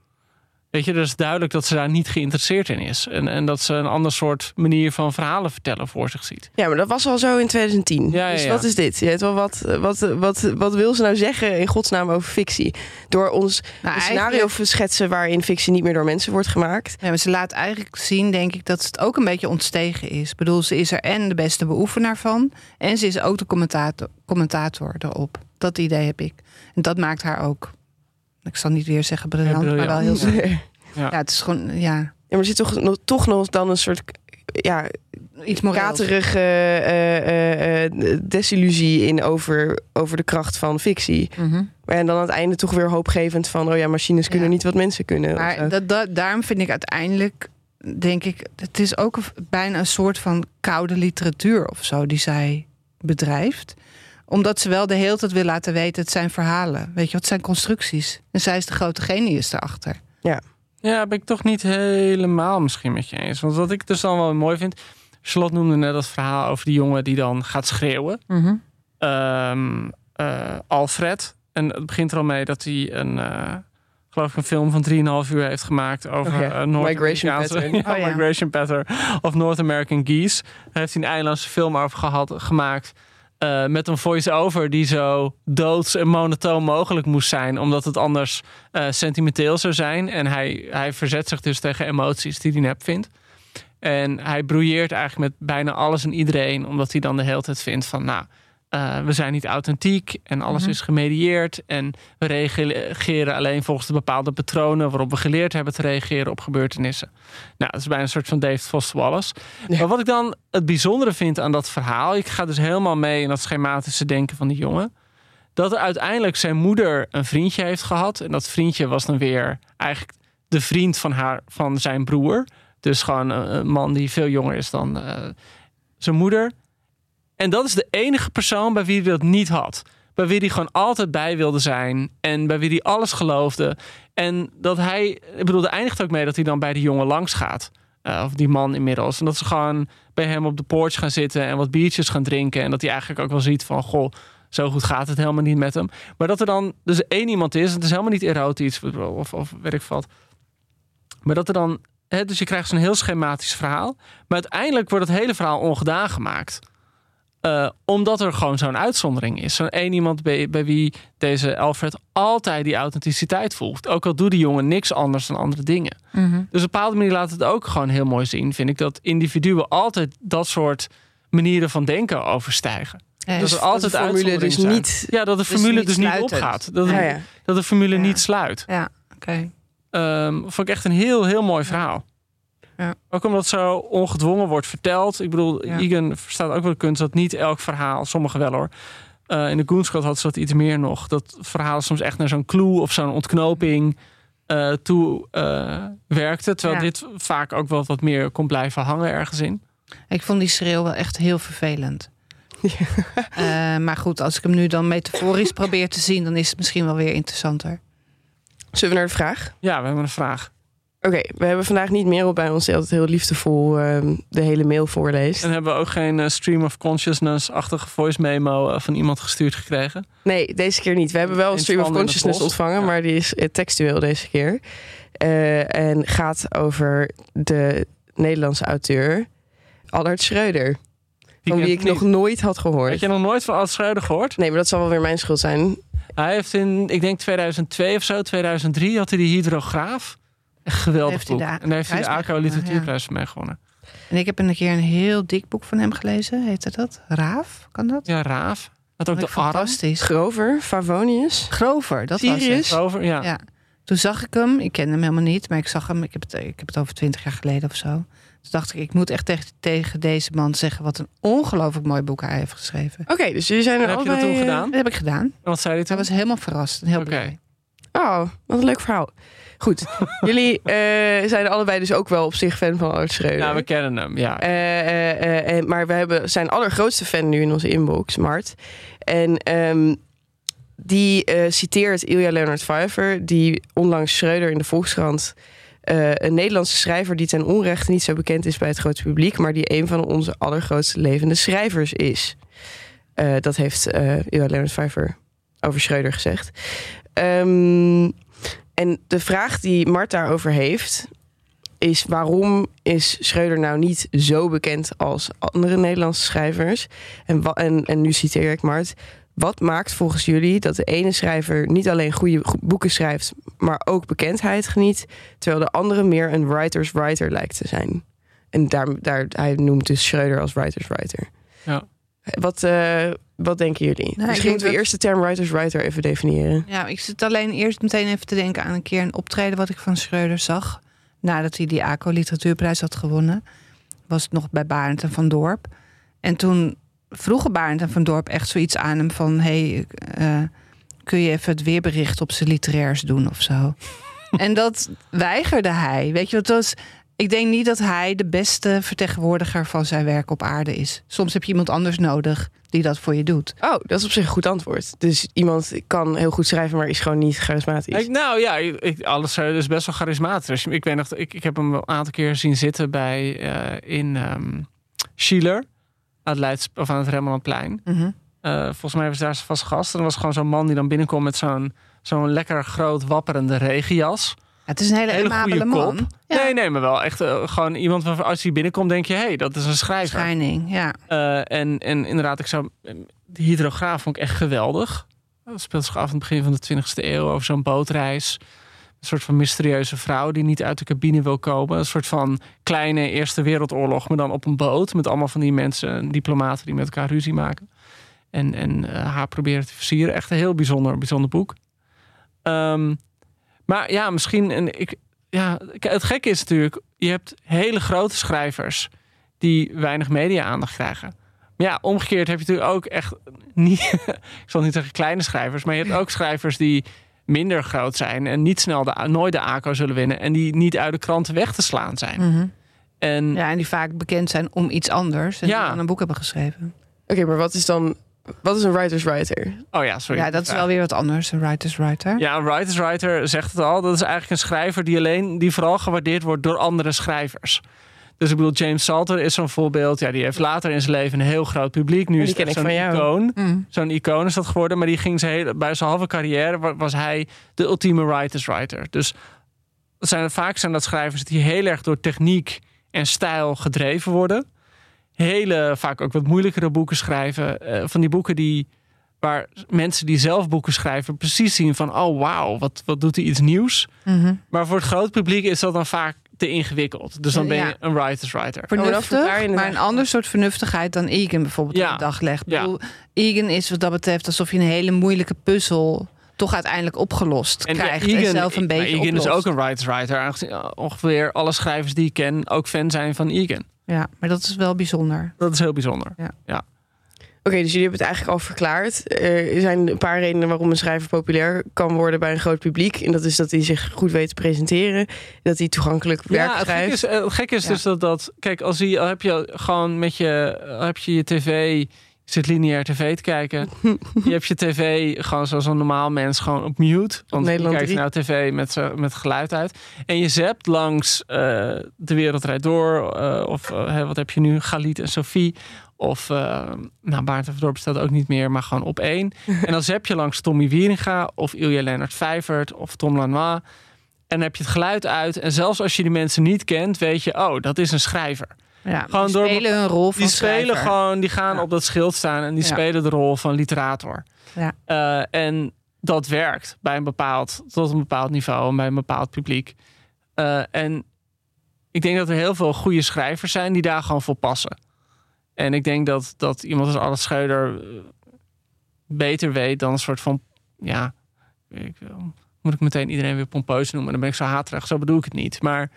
[SPEAKER 3] Weet je, dus is duidelijk dat ze daar niet geïnteresseerd in is. En, en dat ze een ander soort manier van verhalen vertellen voor zich ziet.
[SPEAKER 4] Ja, maar dat was al zo in 2010.
[SPEAKER 3] Ja, ja,
[SPEAKER 4] Dus
[SPEAKER 3] ja.
[SPEAKER 4] wat is dit? Je weet wel, wat, wat, wat, wat wil ze nou zeggen in godsnaam over fictie? Door ons
[SPEAKER 1] Nou,
[SPEAKER 4] een scenario te schetsen waarin fictie niet meer door mensen wordt gemaakt.
[SPEAKER 1] Ja, maar ze laat eigenlijk zien, denk ik, dat het ook een beetje ontstegen is. Ik bedoel, ze is er en de beste beoefenaar van. En ze is ook de commentator, commentator erop. Dat idee heb ik. En dat maakt haar ook. Ik zal niet weer zeggen briljant,
[SPEAKER 3] Ja,
[SPEAKER 1] maar wel heel zo.
[SPEAKER 4] Ja, [LAUGHS]
[SPEAKER 1] Ja, het is gewoon, ja,
[SPEAKER 4] maar er zit toch nog, toch nog dan een soort ja,
[SPEAKER 1] iets
[SPEAKER 4] katerige eh, desillusie in over, over de kracht van fictie.
[SPEAKER 1] Mhm.
[SPEAKER 4] En dan aan het einde toch weer hoopgevend van... oh ja, machines kunnen niet wat mensen kunnen.
[SPEAKER 1] Maar dat, dat, daarom vind ik uiteindelijk, denk ik, het is ook bijna een soort van koude literatuur of zo die zij bedrijft. Omdat ze wel de hele tijd wil laten weten, het zijn verhalen. Weet je, wat zijn constructies. En zij is de grote genius daarachter.
[SPEAKER 3] Ja, Ja, ben ik toch niet helemaal misschien met je eens. Want wat ik dus dan wel mooi vind... Charlotte noemde net dat verhaal over die jongen die dan gaat schreeuwen.
[SPEAKER 1] Mhm.
[SPEAKER 3] Ehm, eh, Alfred. En het begint er al mee dat hij een... eh, geloof ik een film van 3,5 uur heeft gemaakt over
[SPEAKER 4] ja,
[SPEAKER 3] eh, Noord-
[SPEAKER 4] Migration Pattern.
[SPEAKER 3] Ja, [LAUGHS]
[SPEAKER 1] Oh ja.
[SPEAKER 3] Migration Pattern of North American Geese. Daar heeft hij een eilandse film over gehad, gemaakt. Eh, met een voice-over die zo doods en monotoon mogelijk moest zijn. Omdat het anders eh, sentimenteel zou zijn. En hij, hij verzet zich dus tegen emoties die hij nep vindt. En hij broeieert eigenlijk met bijna alles en iedereen. Omdat hij dan de hele tijd vindt van... nou, eh, we zijn niet authentiek en alles
[SPEAKER 1] Mhm.
[SPEAKER 3] is gemedieerd. En we reageren alleen volgens de bepaalde patronen... waarop we geleerd hebben te reageren op gebeurtenissen. Nou, dat is bijna een soort van David Foster Wallace.
[SPEAKER 4] Ja.
[SPEAKER 3] Maar wat ik dan het bijzondere vind aan dat verhaal... ik ga dus helemaal mee in dat schematische denken van die jongen... dat er uiteindelijk zijn moeder een vriendje heeft gehad. En dat vriendje was dan weer eigenlijk de vriend van, haar, van zijn broer. Dus gewoon een, een man die veel jonger is dan eh, zijn moeder. En dat is de enige persoon bij wie hij dat niet had. Bij wie hij gewoon altijd bij wilde zijn. En bij wie hij alles geloofde. En dat hij, ik bedoel, er eindigt ook mee dat hij dan bij die jongen langs gaat. Eh, of die man inmiddels. En dat ze gewoon bij hem op de porch gaan zitten en wat biertjes gaan drinken. En dat hij eigenlijk ook wel ziet van, goh, zo goed gaat het helemaal niet met hem. Maar dat er dan dus één iemand is, het is helemaal niet erotisch of, of weet ik wat. Maar dat er dan, dus je krijgt zo'n heel schematisch verhaal. Maar uiteindelijk wordt het hele verhaal ongedaan gemaakt. Eh, omdat er gewoon zo'n uitzondering is. Zo'n één iemand bij, bij wie deze Alfred altijd die authenticiteit voelt. Ook al doet die jongen niks anders dan andere dingen.
[SPEAKER 1] Mhm.
[SPEAKER 3] Dus op een bepaalde manier laat het ook gewoon heel mooi zien, vind ik. Dat individuen altijd dat soort manieren van denken overstijgen.
[SPEAKER 1] Ja,
[SPEAKER 3] dat
[SPEAKER 1] dus-
[SPEAKER 3] er altijd
[SPEAKER 4] de formule dus
[SPEAKER 3] zijn.
[SPEAKER 4] niet...
[SPEAKER 3] Ja, dat de
[SPEAKER 1] Dus
[SPEAKER 3] formule dus niet opgaat. Dat,
[SPEAKER 4] Ja, ja.
[SPEAKER 3] dat de formule niet sluit.
[SPEAKER 1] Ja, oké.
[SPEAKER 3] Ehm, vond ik echt een heel, heel mooi verhaal.
[SPEAKER 1] Ja.
[SPEAKER 3] Ook omdat het zo ongedwongen wordt verteld. Ik bedoel,
[SPEAKER 1] Ja.
[SPEAKER 3] Egan verstaat ook wel de kunst dat niet elk verhaal, sommige wel hoor. Eh, in de Goonscott had ze dat iets meer nog. Dat verhaal soms echt naar zo'n clue of zo'n ontknoping eh, toe eh, werkte. Terwijl
[SPEAKER 1] Ja.
[SPEAKER 3] dit vaak ook wel wat meer kon blijven hangen ergens in.
[SPEAKER 1] Ik vond die schreeuw wel echt heel vervelend. [LAUGHS] Maar goed, als ik hem nu dan metaforisch [LAUGHS] probeer te zien, dan is het misschien wel weer interessanter.
[SPEAKER 4] Zullen we naar de vraag?
[SPEAKER 3] Ja, we hebben een vraag.
[SPEAKER 4] Oké, we hebben vandaag niet Merel bij ons die altijd heel liefdevol ehm, de hele mail voorleest.
[SPEAKER 3] En hebben we ook geen eh, stream of consciousness-achtige voice memo eh, van iemand gestuurd gekregen.
[SPEAKER 4] Nee, deze keer niet. We hebben wel een stream of consciousness ontvangen,
[SPEAKER 3] Ja.
[SPEAKER 4] maar die is eh, textueel deze keer. En gaat over de Nederlandse auteur Allard Schreuder.
[SPEAKER 3] Die
[SPEAKER 4] van wie ik nog nooit had gehoord.
[SPEAKER 3] Heb je nog nooit van Ad Schreuder gehoord?
[SPEAKER 4] Nee, maar dat zal wel weer mijn schuld zijn.
[SPEAKER 3] Hij heeft in, ik denk 2002 of zo, 2003, had hij die hydrograaf. Geweldig boek. En daar heeft hij de ACO Literatuurprijs voor mee gewonnen.
[SPEAKER 1] En ik heb een keer een heel dik boek van hem gelezen. Heette dat? Raaf? Kan dat?
[SPEAKER 3] Ja, Raaf. Had ook de arm.
[SPEAKER 1] fantastisch.
[SPEAKER 4] Grover, Favonius.
[SPEAKER 1] Grover, dat was het.
[SPEAKER 3] Over, ja.
[SPEAKER 1] Ja. Toen zag ik hem. Ik ken hem helemaal niet, maar ik zag hem. Ik heb het, ik heb het over twintig jaar geleden of zo. Toen dacht ik, ik moet echt tegen, tegen deze man zeggen wat een ongelooflijk mooi boek hij heeft geschreven.
[SPEAKER 4] Oké, dus jullie zijn er
[SPEAKER 3] En heb je dat toen gedaan?
[SPEAKER 1] Dat heb ik gedaan.
[SPEAKER 3] En wat zei hij
[SPEAKER 1] Hij was helemaal verrast en heel
[SPEAKER 3] Oké.
[SPEAKER 1] blij.
[SPEAKER 4] Oh, wat een leuk verhaal. Goed, jullie eh, zijn allebei dus ook wel op zich fan van Allard Schreuder.
[SPEAKER 3] Ja, we kennen hem, ja.
[SPEAKER 4] Eh, eh, maar we hebben zijn allergrootste fan nu in onze inbox, Mart. En ehm, die citeert Ilja Leonard Pfeiffer, die onlangs Schreuder in de Volkskrant... een Nederlandse schrijver die ten onrechte niet zo bekend is bij het grote publiek... maar die een van onze allergrootste levende schrijvers is. Dat heeft Ilja Leonard Pfeiffer over Schreuder gezegd. Ehm, en de vraag die Mart daarover heeft, is waarom is Schreuder nou niet zo bekend als andere Nederlandse schrijvers? En, en, en nu citeer ik Mart. Wat maakt volgens jullie dat de ene schrijver niet alleen goede go- boeken schrijft, maar ook bekendheid geniet, terwijl de andere meer een writer's writer lijkt te zijn? En daar, daar, hij noemt dus Schreuder als writer's writer.
[SPEAKER 3] Ja.
[SPEAKER 4] Wat, eh, wat denken jullie?
[SPEAKER 1] ik
[SPEAKER 4] Misschien moeten we
[SPEAKER 1] dat-
[SPEAKER 4] eerst de term writer's writer even definiëren.
[SPEAKER 1] Ja, ik zit alleen eerst meteen even te denken aan een keer een optreden wat ik van Schreuder zag. Nadat hij die ACO Literatuurprijs had gewonnen. Was het nog bij Barend en Van Dorp. En toen vroegen Barend en Van Dorp echt zoiets aan hem van... hey, eh, kun je even het weerbericht op zijn literairs doen of zo? [LAUGHS] en dat weigerde hij. Weet je, wat was... Ik denk niet dat hij de beste vertegenwoordiger van zijn werk op aarde is. Soms heb je iemand anders nodig die dat voor je doet.
[SPEAKER 4] Oh, dat is op zich een goed antwoord. Dus iemand kan heel goed schrijven, maar is gewoon niet charismatisch.
[SPEAKER 3] Ik, nou ja, ik, alles uh, is best wel charismatisch. Ik weet nog, ik, ik heb hem een aantal keer zien zitten bij uh, in um, Schiller aan het Leids of aan het Rembrandtplein.
[SPEAKER 1] Mm -hmm.
[SPEAKER 3] uh, volgens mij was daar vast gast. En er was gewoon zo'n man die dan binnenkomt met zo'n zo'n lekker groot wapperende regenjas.
[SPEAKER 1] Het is een hele,
[SPEAKER 3] hele
[SPEAKER 1] goede man.
[SPEAKER 3] Kop. Ja. Nee, nee, maar wel echt uh, gewoon iemand van als hij binnenkomt, denk je, hé, hey, dat is een schrijver.
[SPEAKER 1] Schijning, ja.
[SPEAKER 3] Uh, en, en inderdaad, ik zou de hydrograaf vond ik echt geweldig. Dat speelt zich af aan het begin van de 20e eeuw over zo'n bootreis. Een soort van mysterieuze vrouw die niet uit de cabine wil komen. Een soort van kleine Eerste Wereldoorlog, maar dan op een boot met allemaal van die mensen, diplomaten die met elkaar ruzie maken. En, en uh, haar proberen te versieren. Echt een heel bijzonder, bijzonder boek. Um, maar ja, misschien. En ik, ja, het gekke is natuurlijk, je hebt hele grote schrijvers die weinig media-aandacht krijgen. Maar ja, omgekeerd heb je natuurlijk ook echt niet. [LAUGHS] ik zal niet zeggen kleine schrijvers, maar je hebt ook schrijvers die minder groot zijn en niet snel de, nooit de ACO zullen winnen en die niet uit de kranten weg te slaan zijn.
[SPEAKER 1] Mm -hmm.
[SPEAKER 3] en,
[SPEAKER 1] ja, en die vaak bekend zijn om iets anders en
[SPEAKER 3] Ja.
[SPEAKER 1] die dan een boek hebben geschreven.
[SPEAKER 4] Oké, maar wat is dan... Wat is een writer's writer?
[SPEAKER 3] oh ja, sorry.
[SPEAKER 1] Ja, dat is wel weer wat anders, een writer's writer.
[SPEAKER 3] Ja, een writer's writer zegt het al. Dat is eigenlijk een schrijver die alleen, die vooral gewaardeerd wordt door andere schrijvers. Dus ik bedoel, James Salter is zo'n voorbeeld. Ja, die heeft later in zijn leven een heel groot publiek. Nu is het
[SPEAKER 4] ken
[SPEAKER 3] echt
[SPEAKER 4] ik
[SPEAKER 3] zo'n
[SPEAKER 4] van jou.
[SPEAKER 3] icoon.
[SPEAKER 1] Mm.
[SPEAKER 3] Zo'n icoon is dat geworden. Maar die ging zijn hele, bij zijn halve carrière wa- was hij de ultieme writer's writer. Dus zijn, vaak zijn dat schrijvers die heel erg door techniek en stijl gedreven worden. Hele, vaak ook wat moeilijkere boeken schrijven. Eh, van die boeken die, waar mensen die zelf boeken schrijven precies zien van... oh wauw, wat, wat doet hij iets nieuws.
[SPEAKER 1] Mhm.
[SPEAKER 3] Maar voor het groot publiek is dat dan vaak te ingewikkeld. Dus dan ben je
[SPEAKER 1] Ja.
[SPEAKER 3] een writer's writer.
[SPEAKER 4] Oh,
[SPEAKER 1] Vernuftig, maar een ander soort vernuftigheid dan Egan bijvoorbeeld
[SPEAKER 3] Ja.
[SPEAKER 1] op de dag legt.
[SPEAKER 3] Ja.
[SPEAKER 1] bedoel, Egan is wat dat betreft alsof je een hele moeilijke puzzel toch uiteindelijk opgelost krijgt en zelf een
[SPEAKER 3] maar
[SPEAKER 1] beetje
[SPEAKER 3] Egan is ook een writer's writer. Eh, ongeveer alle schrijvers die ik ken ook fan zijn van Egan.
[SPEAKER 1] Ja, maar dat is wel bijzonder.
[SPEAKER 3] Dat is heel bijzonder.
[SPEAKER 4] Oké, dus jullie hebben het eigenlijk al verklaard. Er zijn een paar redenen waarom een schrijver populair kan worden bij een groot publiek. En dat is dat hij zich goed weet te presenteren. Dat hij toegankelijk werk
[SPEAKER 3] Ja, het
[SPEAKER 4] schrijft.
[SPEAKER 3] gek is, eh, het gek is
[SPEAKER 1] Ja.
[SPEAKER 3] dus dat, dat... Kijk, als je, al heb je gewoon met je... heb je je tv... Je zit lineair tv te kijken. [LAUGHS] je hebt je tv gewoon zoals een normaal mens gewoon op mute. Want je
[SPEAKER 4] Nederland
[SPEAKER 3] kijkt
[SPEAKER 4] 3.
[SPEAKER 3] nou tv met, met geluid uit. En je zapt langs eh, De Wereld Rijdt Door. eh, of eh, wat heb je nu? Galit en Sophie. Of, nou, Baart en bestaat ook niet meer, maar gewoon op één. [LAUGHS] en dan zap je langs Tommy Wieringa of Ilja Leonard Vijvert of Tom Lanois. En dan heb je het geluid uit. En zelfs als je die mensen niet kent, weet je, oh, dat is een schrijver.
[SPEAKER 1] Ja,
[SPEAKER 3] Gewoon
[SPEAKER 1] die
[SPEAKER 3] door-
[SPEAKER 1] spelen hun rol van
[SPEAKER 3] Die spelen
[SPEAKER 1] schrijver.
[SPEAKER 3] gewoon, die gaan
[SPEAKER 1] Ja.
[SPEAKER 3] op dat schild staan en die
[SPEAKER 1] Ja.
[SPEAKER 3] spelen de rol van literator.
[SPEAKER 1] Ja.
[SPEAKER 3] Eh, en dat werkt bij een bepaald, tot een bepaald niveau en bij een bepaald publiek. Eh, en ik denk dat er heel veel goede schrijvers zijn die daar gewoon voor passen. En ik denk dat, dat iemand als Alice Scheuder eh, beter weet dan een soort van, ja, ik, moet ik meteen iedereen weer pompeus noemen. Dan ben ik zo haterig, zo bedoel ik het niet. Maar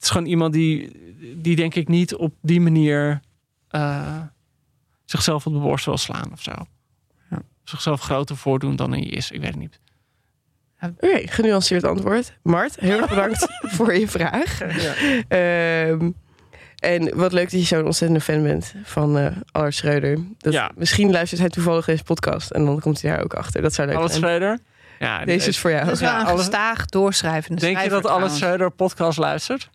[SPEAKER 3] het is gewoon iemand die, die denk ik niet op die manier eh, zichzelf op de borst wil slaan of zo.
[SPEAKER 1] Ja.
[SPEAKER 3] Zichzelf groter voordoen dan hij is. Ik weet het niet.
[SPEAKER 4] Oké, genuanceerd antwoord. Mart, heel erg bedankt [LAUGHS] voor je vraag. Ehm, en wat leuk dat je zo'n ontzettende fan bent van eh Allard Schreuder. Dat,
[SPEAKER 3] Ja.
[SPEAKER 4] Misschien luistert hij toevallig deze podcast en dan komt hij daar ook achter. Dat zou leuk
[SPEAKER 3] Alles
[SPEAKER 4] zijn.
[SPEAKER 3] Schreuder? Ja,
[SPEAKER 4] Deze is voor jou.
[SPEAKER 1] Dat is wel
[SPEAKER 3] Ja,
[SPEAKER 1] een gestaag doorschrijvende
[SPEAKER 3] Denk je dat Alles
[SPEAKER 1] trouwens.
[SPEAKER 3] Schreuder podcast luistert?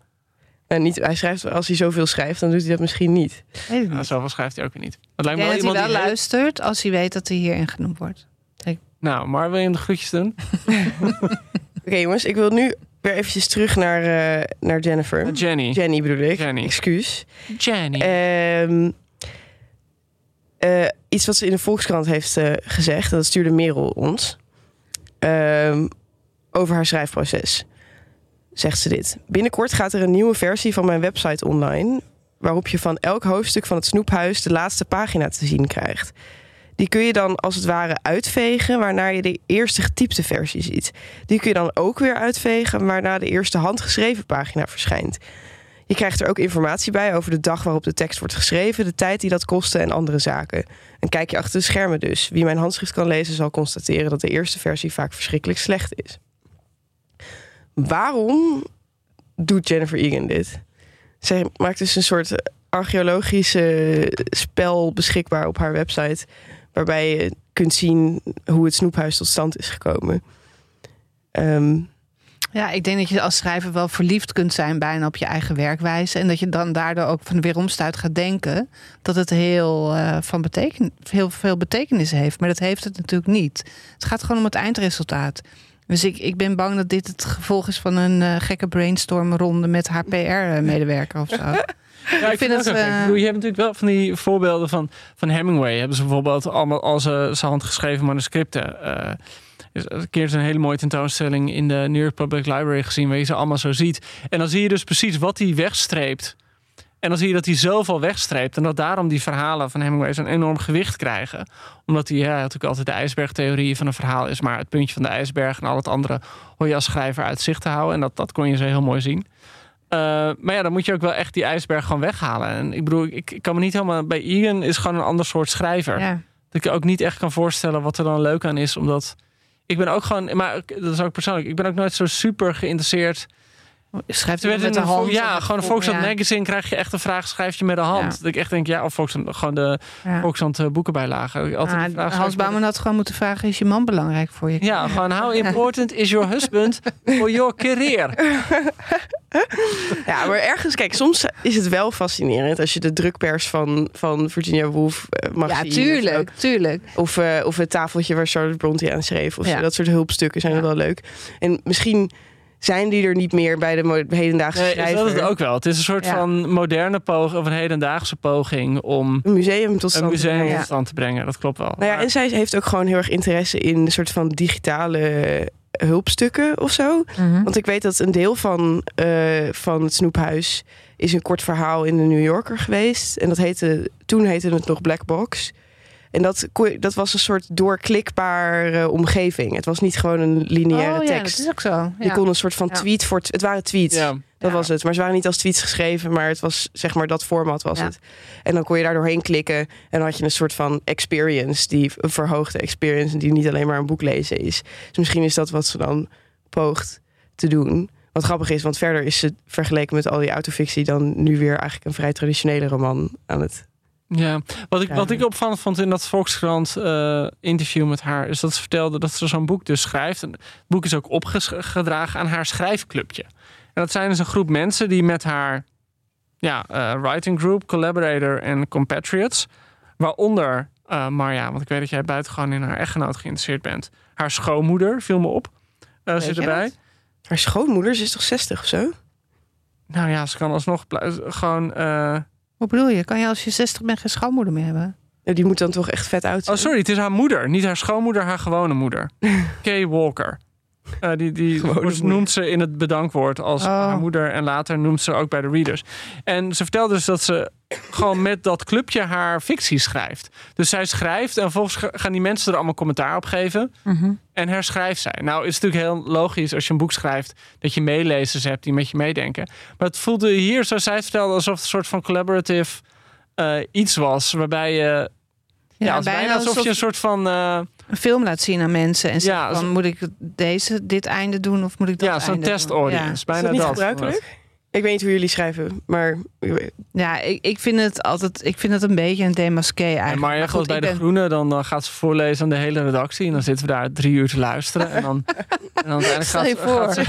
[SPEAKER 4] En niet, hij schrijft, als hij zoveel schrijft, dan doet hij dat misschien niet.
[SPEAKER 1] Weet ik niet.
[SPEAKER 3] Nou, zoveel schrijft hij ook weer niet. Het lijkt me wel
[SPEAKER 1] dat hij
[SPEAKER 3] iemand
[SPEAKER 1] wel
[SPEAKER 3] die...
[SPEAKER 1] luistert als hij weet dat hij hierin genoemd wordt.
[SPEAKER 3] Nou, maar wil je hem de groetjes doen? [LAUGHS]
[SPEAKER 4] Oké jongens, ik wil nu weer eventjes terug naar, eh, naar Jennifer.
[SPEAKER 3] Jenny.
[SPEAKER 4] Jenny bedoel ik.
[SPEAKER 3] Jenny.
[SPEAKER 4] Excuus.
[SPEAKER 3] Jenny.
[SPEAKER 4] Ehm, eh, iets wat ze in de Volkskrant heeft eh, gezegd, en dat stuurde Merel ons, ehm, over haar schrijfproces. Zegt ze dit. Binnenkort gaat er een nieuwe versie van mijn website online, waarop je van elk hoofdstuk van het snoephuis de laatste pagina te zien krijgt. Die kun je dan als het ware uitvegen, waarna je de eerste getypte versie ziet. Die kun je dan ook weer uitvegen, waarna de eerste handgeschreven pagina verschijnt. Je krijgt er ook informatie bij over de dag waarop de tekst wordt geschreven, de tijd die dat kostte en andere zaken. Een kijkje achter de schermen dus. Wie mijn handschrift kan lezen zal constateren dat de eerste versie vaak verschrikkelijk slecht is. Waarom doet Jennifer Egan dit? Zij maakt dus een soort archeologische spel beschikbaar op haar website. Waarbij je kunt zien hoe het snoephuis tot stand is gekomen. Ehm,
[SPEAKER 1] Ja, ik denk dat je als schrijver wel verliefd kunt zijn bijna op je eigen werkwijze. En dat je dan daardoor ook van de weeromstuit gaat denken dat het heel, eh, van beteken, heel veel betekenis heeft. Maar dat heeft het natuurlijk niet. Het gaat gewoon om het eindresultaat. Dus ik, ik ben bang dat dit het gevolg is van een eh, gekke brainstormronde met haar PR-medewerker of zo.
[SPEAKER 3] Ja, ik
[SPEAKER 1] vind
[SPEAKER 3] het Ik bedoel, je hebt natuurlijk wel van die voorbeelden van, van Hemingway. Hebben ze bijvoorbeeld allemaal al zijn handgeschreven manuscripten. eh is een keer een hele mooie tentoonstelling in de New York Public Library gezien, waar je ze allemaal zo ziet. En dan zie je dus precies wat hij wegstreept. En dan zie je dat hij zoveel wegstreept. En dat daarom die verhalen van Hemingway zo'n enorm gewicht krijgen. Omdat hij ja, natuurlijk altijd de ijsbergtheorie van een verhaal is, maar het puntje van de ijsberg en al het andere hoor je als schrijver uit zicht te houden. En dat, dat kon je zo heel mooi zien. Uh, maar ja, dan moet je ook wel echt die ijsberg gewoon weghalen. En ik bedoel, ik, ik kan me niet helemaal. Bij Egan is gewoon een ander soort schrijver.
[SPEAKER 1] Ja.
[SPEAKER 3] Dat ik ook niet echt kan voorstellen wat er dan leuk aan is. Omdat ik ben ook gewoon. Maar dat is ook persoonlijk. Ik ben ook nooit zo super geïnteresseerd.
[SPEAKER 1] Schrijft hij met de
[SPEAKER 3] een-
[SPEAKER 1] hand?
[SPEAKER 3] Ja,
[SPEAKER 1] of
[SPEAKER 3] gewoon een Volkskrant
[SPEAKER 1] ja.
[SPEAKER 3] magazine krijg je echt een vraag, schrijf je met de hand.
[SPEAKER 1] Ja.
[SPEAKER 3] Dat ik echt denk, ja, of Volkskrant, gewoon de
[SPEAKER 1] Ja.
[SPEAKER 3] Volkskrant eh, boekenbijlagen. Altijd
[SPEAKER 1] Ah,
[SPEAKER 3] vraag schrijf
[SPEAKER 1] Hans Bouwman had gewoon moeten vragen: is je man belangrijk voor je?
[SPEAKER 3] Ja, gewoon how important is your husband for your career? [LAUGHS]
[SPEAKER 4] Ja, maar ergens, kijk, soms is het wel fascinerend als je de drukpers van, van Virginia Woolf eh, mag
[SPEAKER 1] Ja,
[SPEAKER 4] zien.
[SPEAKER 1] tuurlijk, tuurlijk.
[SPEAKER 4] Of, eh, of het tafeltje waar Charlotte Bronte aan schreef. Of
[SPEAKER 1] Ja.
[SPEAKER 4] zo. dat soort hulpstukken zijn
[SPEAKER 1] Ja.
[SPEAKER 4] wel leuk. En misschien zijn die er niet meer bij de hedendaagse
[SPEAKER 3] Nee, is
[SPEAKER 4] schrijver.
[SPEAKER 3] dat het ook wel. Het is een soort
[SPEAKER 1] Ja.
[SPEAKER 3] van moderne poging, of een hedendaagse poging om
[SPEAKER 4] Een museum tot stand
[SPEAKER 3] een
[SPEAKER 4] te brengen.
[SPEAKER 3] tot stand te brengen. Dat klopt wel.
[SPEAKER 4] Nou ja, en zij heeft ook gewoon heel erg interesse in een soort van digitale hulpstukken of zo.
[SPEAKER 1] Mhm.
[SPEAKER 4] Want ik weet dat een deel van, eh, van het snoephuis is een kort verhaal in de New Yorker geweest. En dat heette, toen heette het nog Black Box. En dat, dat was een soort doorklikbare omgeving. Het was niet gewoon een lineaire
[SPEAKER 1] oh, ja, dat
[SPEAKER 4] tekst.
[SPEAKER 1] is ook zo.
[SPEAKER 4] Je kon een soort van
[SPEAKER 1] Ja.
[SPEAKER 4] tweet voor... Het waren tweets.
[SPEAKER 3] ja.
[SPEAKER 4] Dat
[SPEAKER 1] Ja.
[SPEAKER 4] was het. Maar ze waren niet als tweets geschreven, maar het was zeg maar dat format was
[SPEAKER 1] Ja.
[SPEAKER 4] het. En dan kon je daar doorheen klikken en dan had je een soort van experience, die een verhoogde experience, die niet alleen maar een boek lezen is. Dus misschien is dat wat ze dan poogt te doen. Wat grappig is, want verder is ze vergeleken met al die autofictie dan nu weer eigenlijk een vrij traditionele roman aan het.
[SPEAKER 3] Ja, wat ik, wat ik opvallend vond in dat Volkskrant eh, interview met haar, is dat ze vertelde dat ze zo'n boek dus schrijft. En het boek is ook opgedragen aan haar schrijfclubje. En dat zijn dus een groep mensen die met haar ja, eh, writing group, collaborator en compatriots, waaronder eh, Marja, want ik weet dat jij buitengewoon in haar echtgenoot geïnteresseerd bent. Haar schoonmoeder viel me op. zit erbij.
[SPEAKER 1] dat?
[SPEAKER 4] Haar schoonmoeder, ze is toch 60 of zo?
[SPEAKER 3] Nou ja, ze kan alsnog gewoon.
[SPEAKER 1] Hoe bedoel je? Kan je als je 60 bent geen schoonmoeder meer hebben?
[SPEAKER 4] Ja, Die moet dan toch echt vet oud zijn.
[SPEAKER 3] Oh, sorry, het is haar moeder. Niet haar schoonmoeder, haar gewone moeder. [LAUGHS] Kay Walker. Eh, die die wordt- noemt ze in het bedankwoord als
[SPEAKER 1] Oh.
[SPEAKER 3] haar moeder. En later noemt ze ook bij de readers. En ze vertelde dus dat ze gewoon met dat clubje haar fictie schrijft. Dus zij schrijft en vervolgens ga- gaan die mensen er allemaal commentaar op geven. En herschrijft zij. Nou is het natuurlijk heel logisch als je een boek schrijft... dat je meelezers hebt die met je meedenken. Maar het voelde hier, zoals zij het vertelde... alsof het een soort van collaborative eh, iets was... waarbij je... Ja, bijna alsof je een soort van... eh,
[SPEAKER 1] een film laat zien aan mensen en
[SPEAKER 3] Ja,
[SPEAKER 1] van
[SPEAKER 3] zo-
[SPEAKER 1] moet ik deze dit einde doen of moet ik dat
[SPEAKER 3] ja, zo'n
[SPEAKER 1] einde
[SPEAKER 3] test
[SPEAKER 1] doen?
[SPEAKER 3] audience.
[SPEAKER 1] Ja.
[SPEAKER 4] Is
[SPEAKER 3] Bijna
[SPEAKER 4] dat niet
[SPEAKER 3] dat.
[SPEAKER 4] gebruikelijk? Ik weet niet hoe jullie schrijven, maar
[SPEAKER 1] Ja, ik, ik vind het altijd ik vind het een beetje een demasqué eigenlijk.
[SPEAKER 3] En Marja
[SPEAKER 1] Maar
[SPEAKER 3] gaat
[SPEAKER 1] goed,
[SPEAKER 3] bij de
[SPEAKER 1] ben-
[SPEAKER 3] Groene, dan gaat ze voorlezen aan de hele redactie. En dan zitten we daar drie uur te luisteren. En dan, [LAUGHS] en dan uiteindelijk gaat, ze-
[SPEAKER 1] voor. [LAUGHS]
[SPEAKER 3] gaat, ze,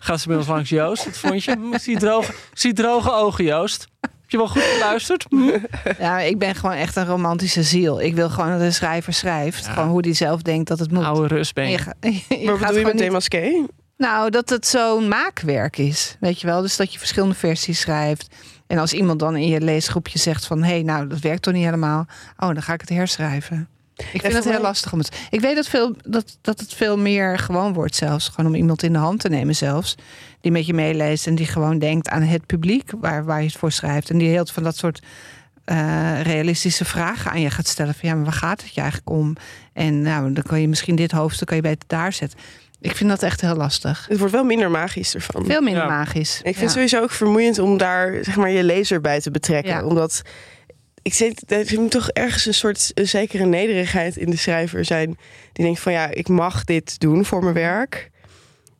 [SPEAKER 3] gaat ze bij ons langs Joost. Wat vond je? Hm, Ik zie droge, ik zie droge ogen, Joost. Heb je wel goed geluisterd? Hm?
[SPEAKER 1] Ja, ik ben gewoon echt een romantische ziel. Ik wil gewoon dat een schrijver schrijft.
[SPEAKER 3] Ja.
[SPEAKER 1] Gewoon hoe die zelf denkt dat het moet.
[SPEAKER 3] Oude rust ben
[SPEAKER 1] En
[SPEAKER 3] je. [LAUGHS]
[SPEAKER 1] je ga- je
[SPEAKER 4] wat
[SPEAKER 1] gaat
[SPEAKER 4] bedoel je met
[SPEAKER 1] niet-
[SPEAKER 4] Demasqué?
[SPEAKER 1] Nou, dat het zo'n maakwerk is. Weet je wel? Dus dat je verschillende versies schrijft. En als iemand dan in je leesgroepje zegt van... hé, hey, nou, dat werkt toch niet helemaal? Oh, dan ga ik het herschrijven. Ik vind het heel lastig om het... Ik weet dat, veel, dat, dat het veel meer gewoon wordt zelfs. Gewoon om iemand in de hand te nemen zelfs. Die met je meeleest en die gewoon denkt aan het publiek... waar, waar je het voor schrijft. En die heel van dat soort eh, realistische vragen aan je gaat stellen. Van ja, maar waar gaat het je eigenlijk om? En nou, dan kan je misschien dit hoofdstuk kan je beter daar zetten. Ik vind dat echt heel lastig.
[SPEAKER 4] Het wordt wel minder magisch ervan.
[SPEAKER 1] Veel minder
[SPEAKER 3] Ja.
[SPEAKER 1] magisch.
[SPEAKER 4] Ik vind
[SPEAKER 1] Ja.
[SPEAKER 4] het sowieso ook vermoeiend om daar zeg maar, je lezer bij te betrekken.
[SPEAKER 1] Ja.
[SPEAKER 4] Omdat ik zit, er moet toch ergens een soort een zekere nederigheid in de schrijver zijn. Die denkt van ja, ik mag dit doen voor mijn werk.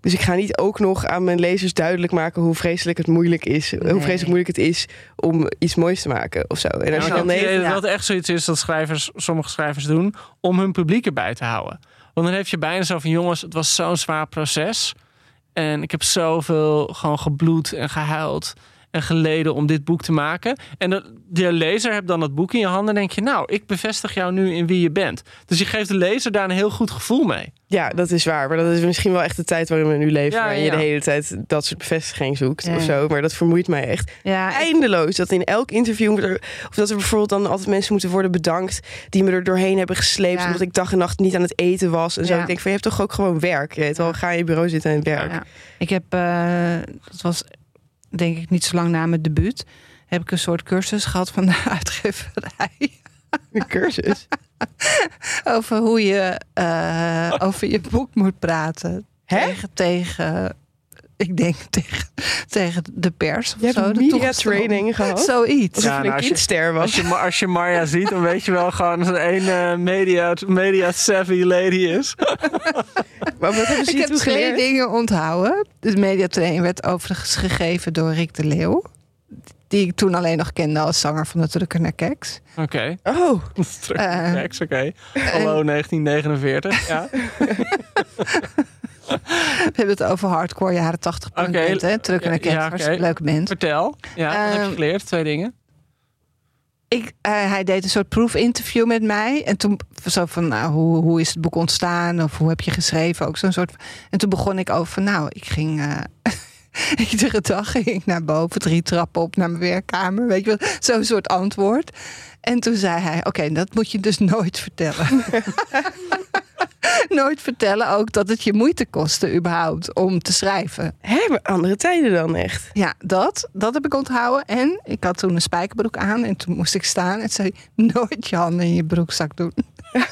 [SPEAKER 4] Dus ik ga niet ook nog aan mijn lezers duidelijk maken hoe vreselijk het moeilijk is. Hoe vreselijk moeilijk het is om iets moois te maken of zo. En
[SPEAKER 3] Ja,
[SPEAKER 4] als je dan nee,
[SPEAKER 3] dat het echt zoiets is dat schrijvers, sommige schrijvers doen om hun publiek erbij te houden. Want dan heb je bijna zo van jongens, het was zo'n zwaar proces. En ik heb zoveel gewoon gebloed en gehuild en geleden om dit boek te maken. En de, de lezer hebt dan dat boek in je handen en denk je, nou, ik bevestig jou nu in wie je bent. Dus je geeft de lezer daar een heel goed gevoel mee.
[SPEAKER 4] ja, dat is waar. Maar dat is misschien wel echt de tijd waarin we nu leven.
[SPEAKER 3] Ja,
[SPEAKER 4] waarin
[SPEAKER 3] ja,
[SPEAKER 4] je de hele tijd dat soort bevestiging zoekt
[SPEAKER 1] Ja.
[SPEAKER 4] of zo. Maar dat vermoeit mij echt
[SPEAKER 1] Ja,
[SPEAKER 4] eindeloos. Dat in elk interview, er, of dat er bijvoorbeeld dan altijd mensen moeten worden bedankt die me er doorheen hebben gesleept.
[SPEAKER 1] Ja.
[SPEAKER 4] Omdat ik dag en nacht niet aan het eten was. En zo.
[SPEAKER 1] Ja.
[SPEAKER 4] Ik denk van je hebt toch ook gewoon werk. Je weet wel, ga in je bureau zitten en werk.
[SPEAKER 1] Ja. Ik heb, eh, dat was denk ik niet zo lang na mijn debuut, heb ik een soort cursus gehad van de [LAUGHS] uitgeverij.
[SPEAKER 4] Een cursus. [LAUGHS]
[SPEAKER 1] over hoe je eh, over je boek moet praten.
[SPEAKER 4] Hè?
[SPEAKER 1] Tegen, tegen, ik denk tegen, tegen de pers of
[SPEAKER 4] Je
[SPEAKER 1] zo.
[SPEAKER 4] hebt
[SPEAKER 1] de
[SPEAKER 4] media training gehad.
[SPEAKER 1] Zoiets.
[SPEAKER 3] Ja,
[SPEAKER 4] je
[SPEAKER 3] nou,
[SPEAKER 4] een
[SPEAKER 3] als je-
[SPEAKER 4] kindster was.
[SPEAKER 3] Als [LAUGHS] je, als je Marja ziet, dan weet je wel gewoon dat er een eh, media, media savvy lady is.
[SPEAKER 4] Maar wat hebben [LAUGHS] ze
[SPEAKER 1] Ik heb twee
[SPEAKER 4] geleerd?
[SPEAKER 1] dingen onthouden. De mediatraining werd overigens gegeven door Rick de Leeuw. Die ik toen alleen nog kende als zanger van de Drukker naar Keks.
[SPEAKER 3] Oké,
[SPEAKER 4] Oh, [LAUGHS]
[SPEAKER 1] Eh,
[SPEAKER 3] naar Rex, oké. Hallo 1949, ja. [LAUGHS]
[SPEAKER 1] We hebben het over hardcore jaren 80 punk
[SPEAKER 3] Oké.
[SPEAKER 1] hè? Drukker naar Keks,
[SPEAKER 3] Ja,
[SPEAKER 1] leuke band.
[SPEAKER 3] Vertel. Ja, wat heb je
[SPEAKER 1] Ehm,
[SPEAKER 3] geleerd? Twee dingen.
[SPEAKER 1] Eh, hij deed een soort proefinterview met mij. En toen zo van, nou, hoe, hoe is het boek ontstaan? Of hoe heb je geschreven? Ook zo'n soort. En toen begon ik over, nou, ik ging. eh, [LAUGHS] iedere dag ging ik naar boven, drie trappen op naar mijn werkkamer. Weet je wel, zo'n soort antwoord. En toen zei hij, oké, dat moet je dus [LAUGHS] nooit vertellen. [LAUGHS] [LAUGHS] nooit vertellen ook dat het je moeite kostte überhaupt om te schrijven.
[SPEAKER 4] hè, maar andere tijden dan echt.
[SPEAKER 1] Ja, dat, dat heb ik onthouden. En ik had toen een spijkerbroek aan en toen moest ik staan. En zei nooit je handen in je broekzak doen. [LAUGHS]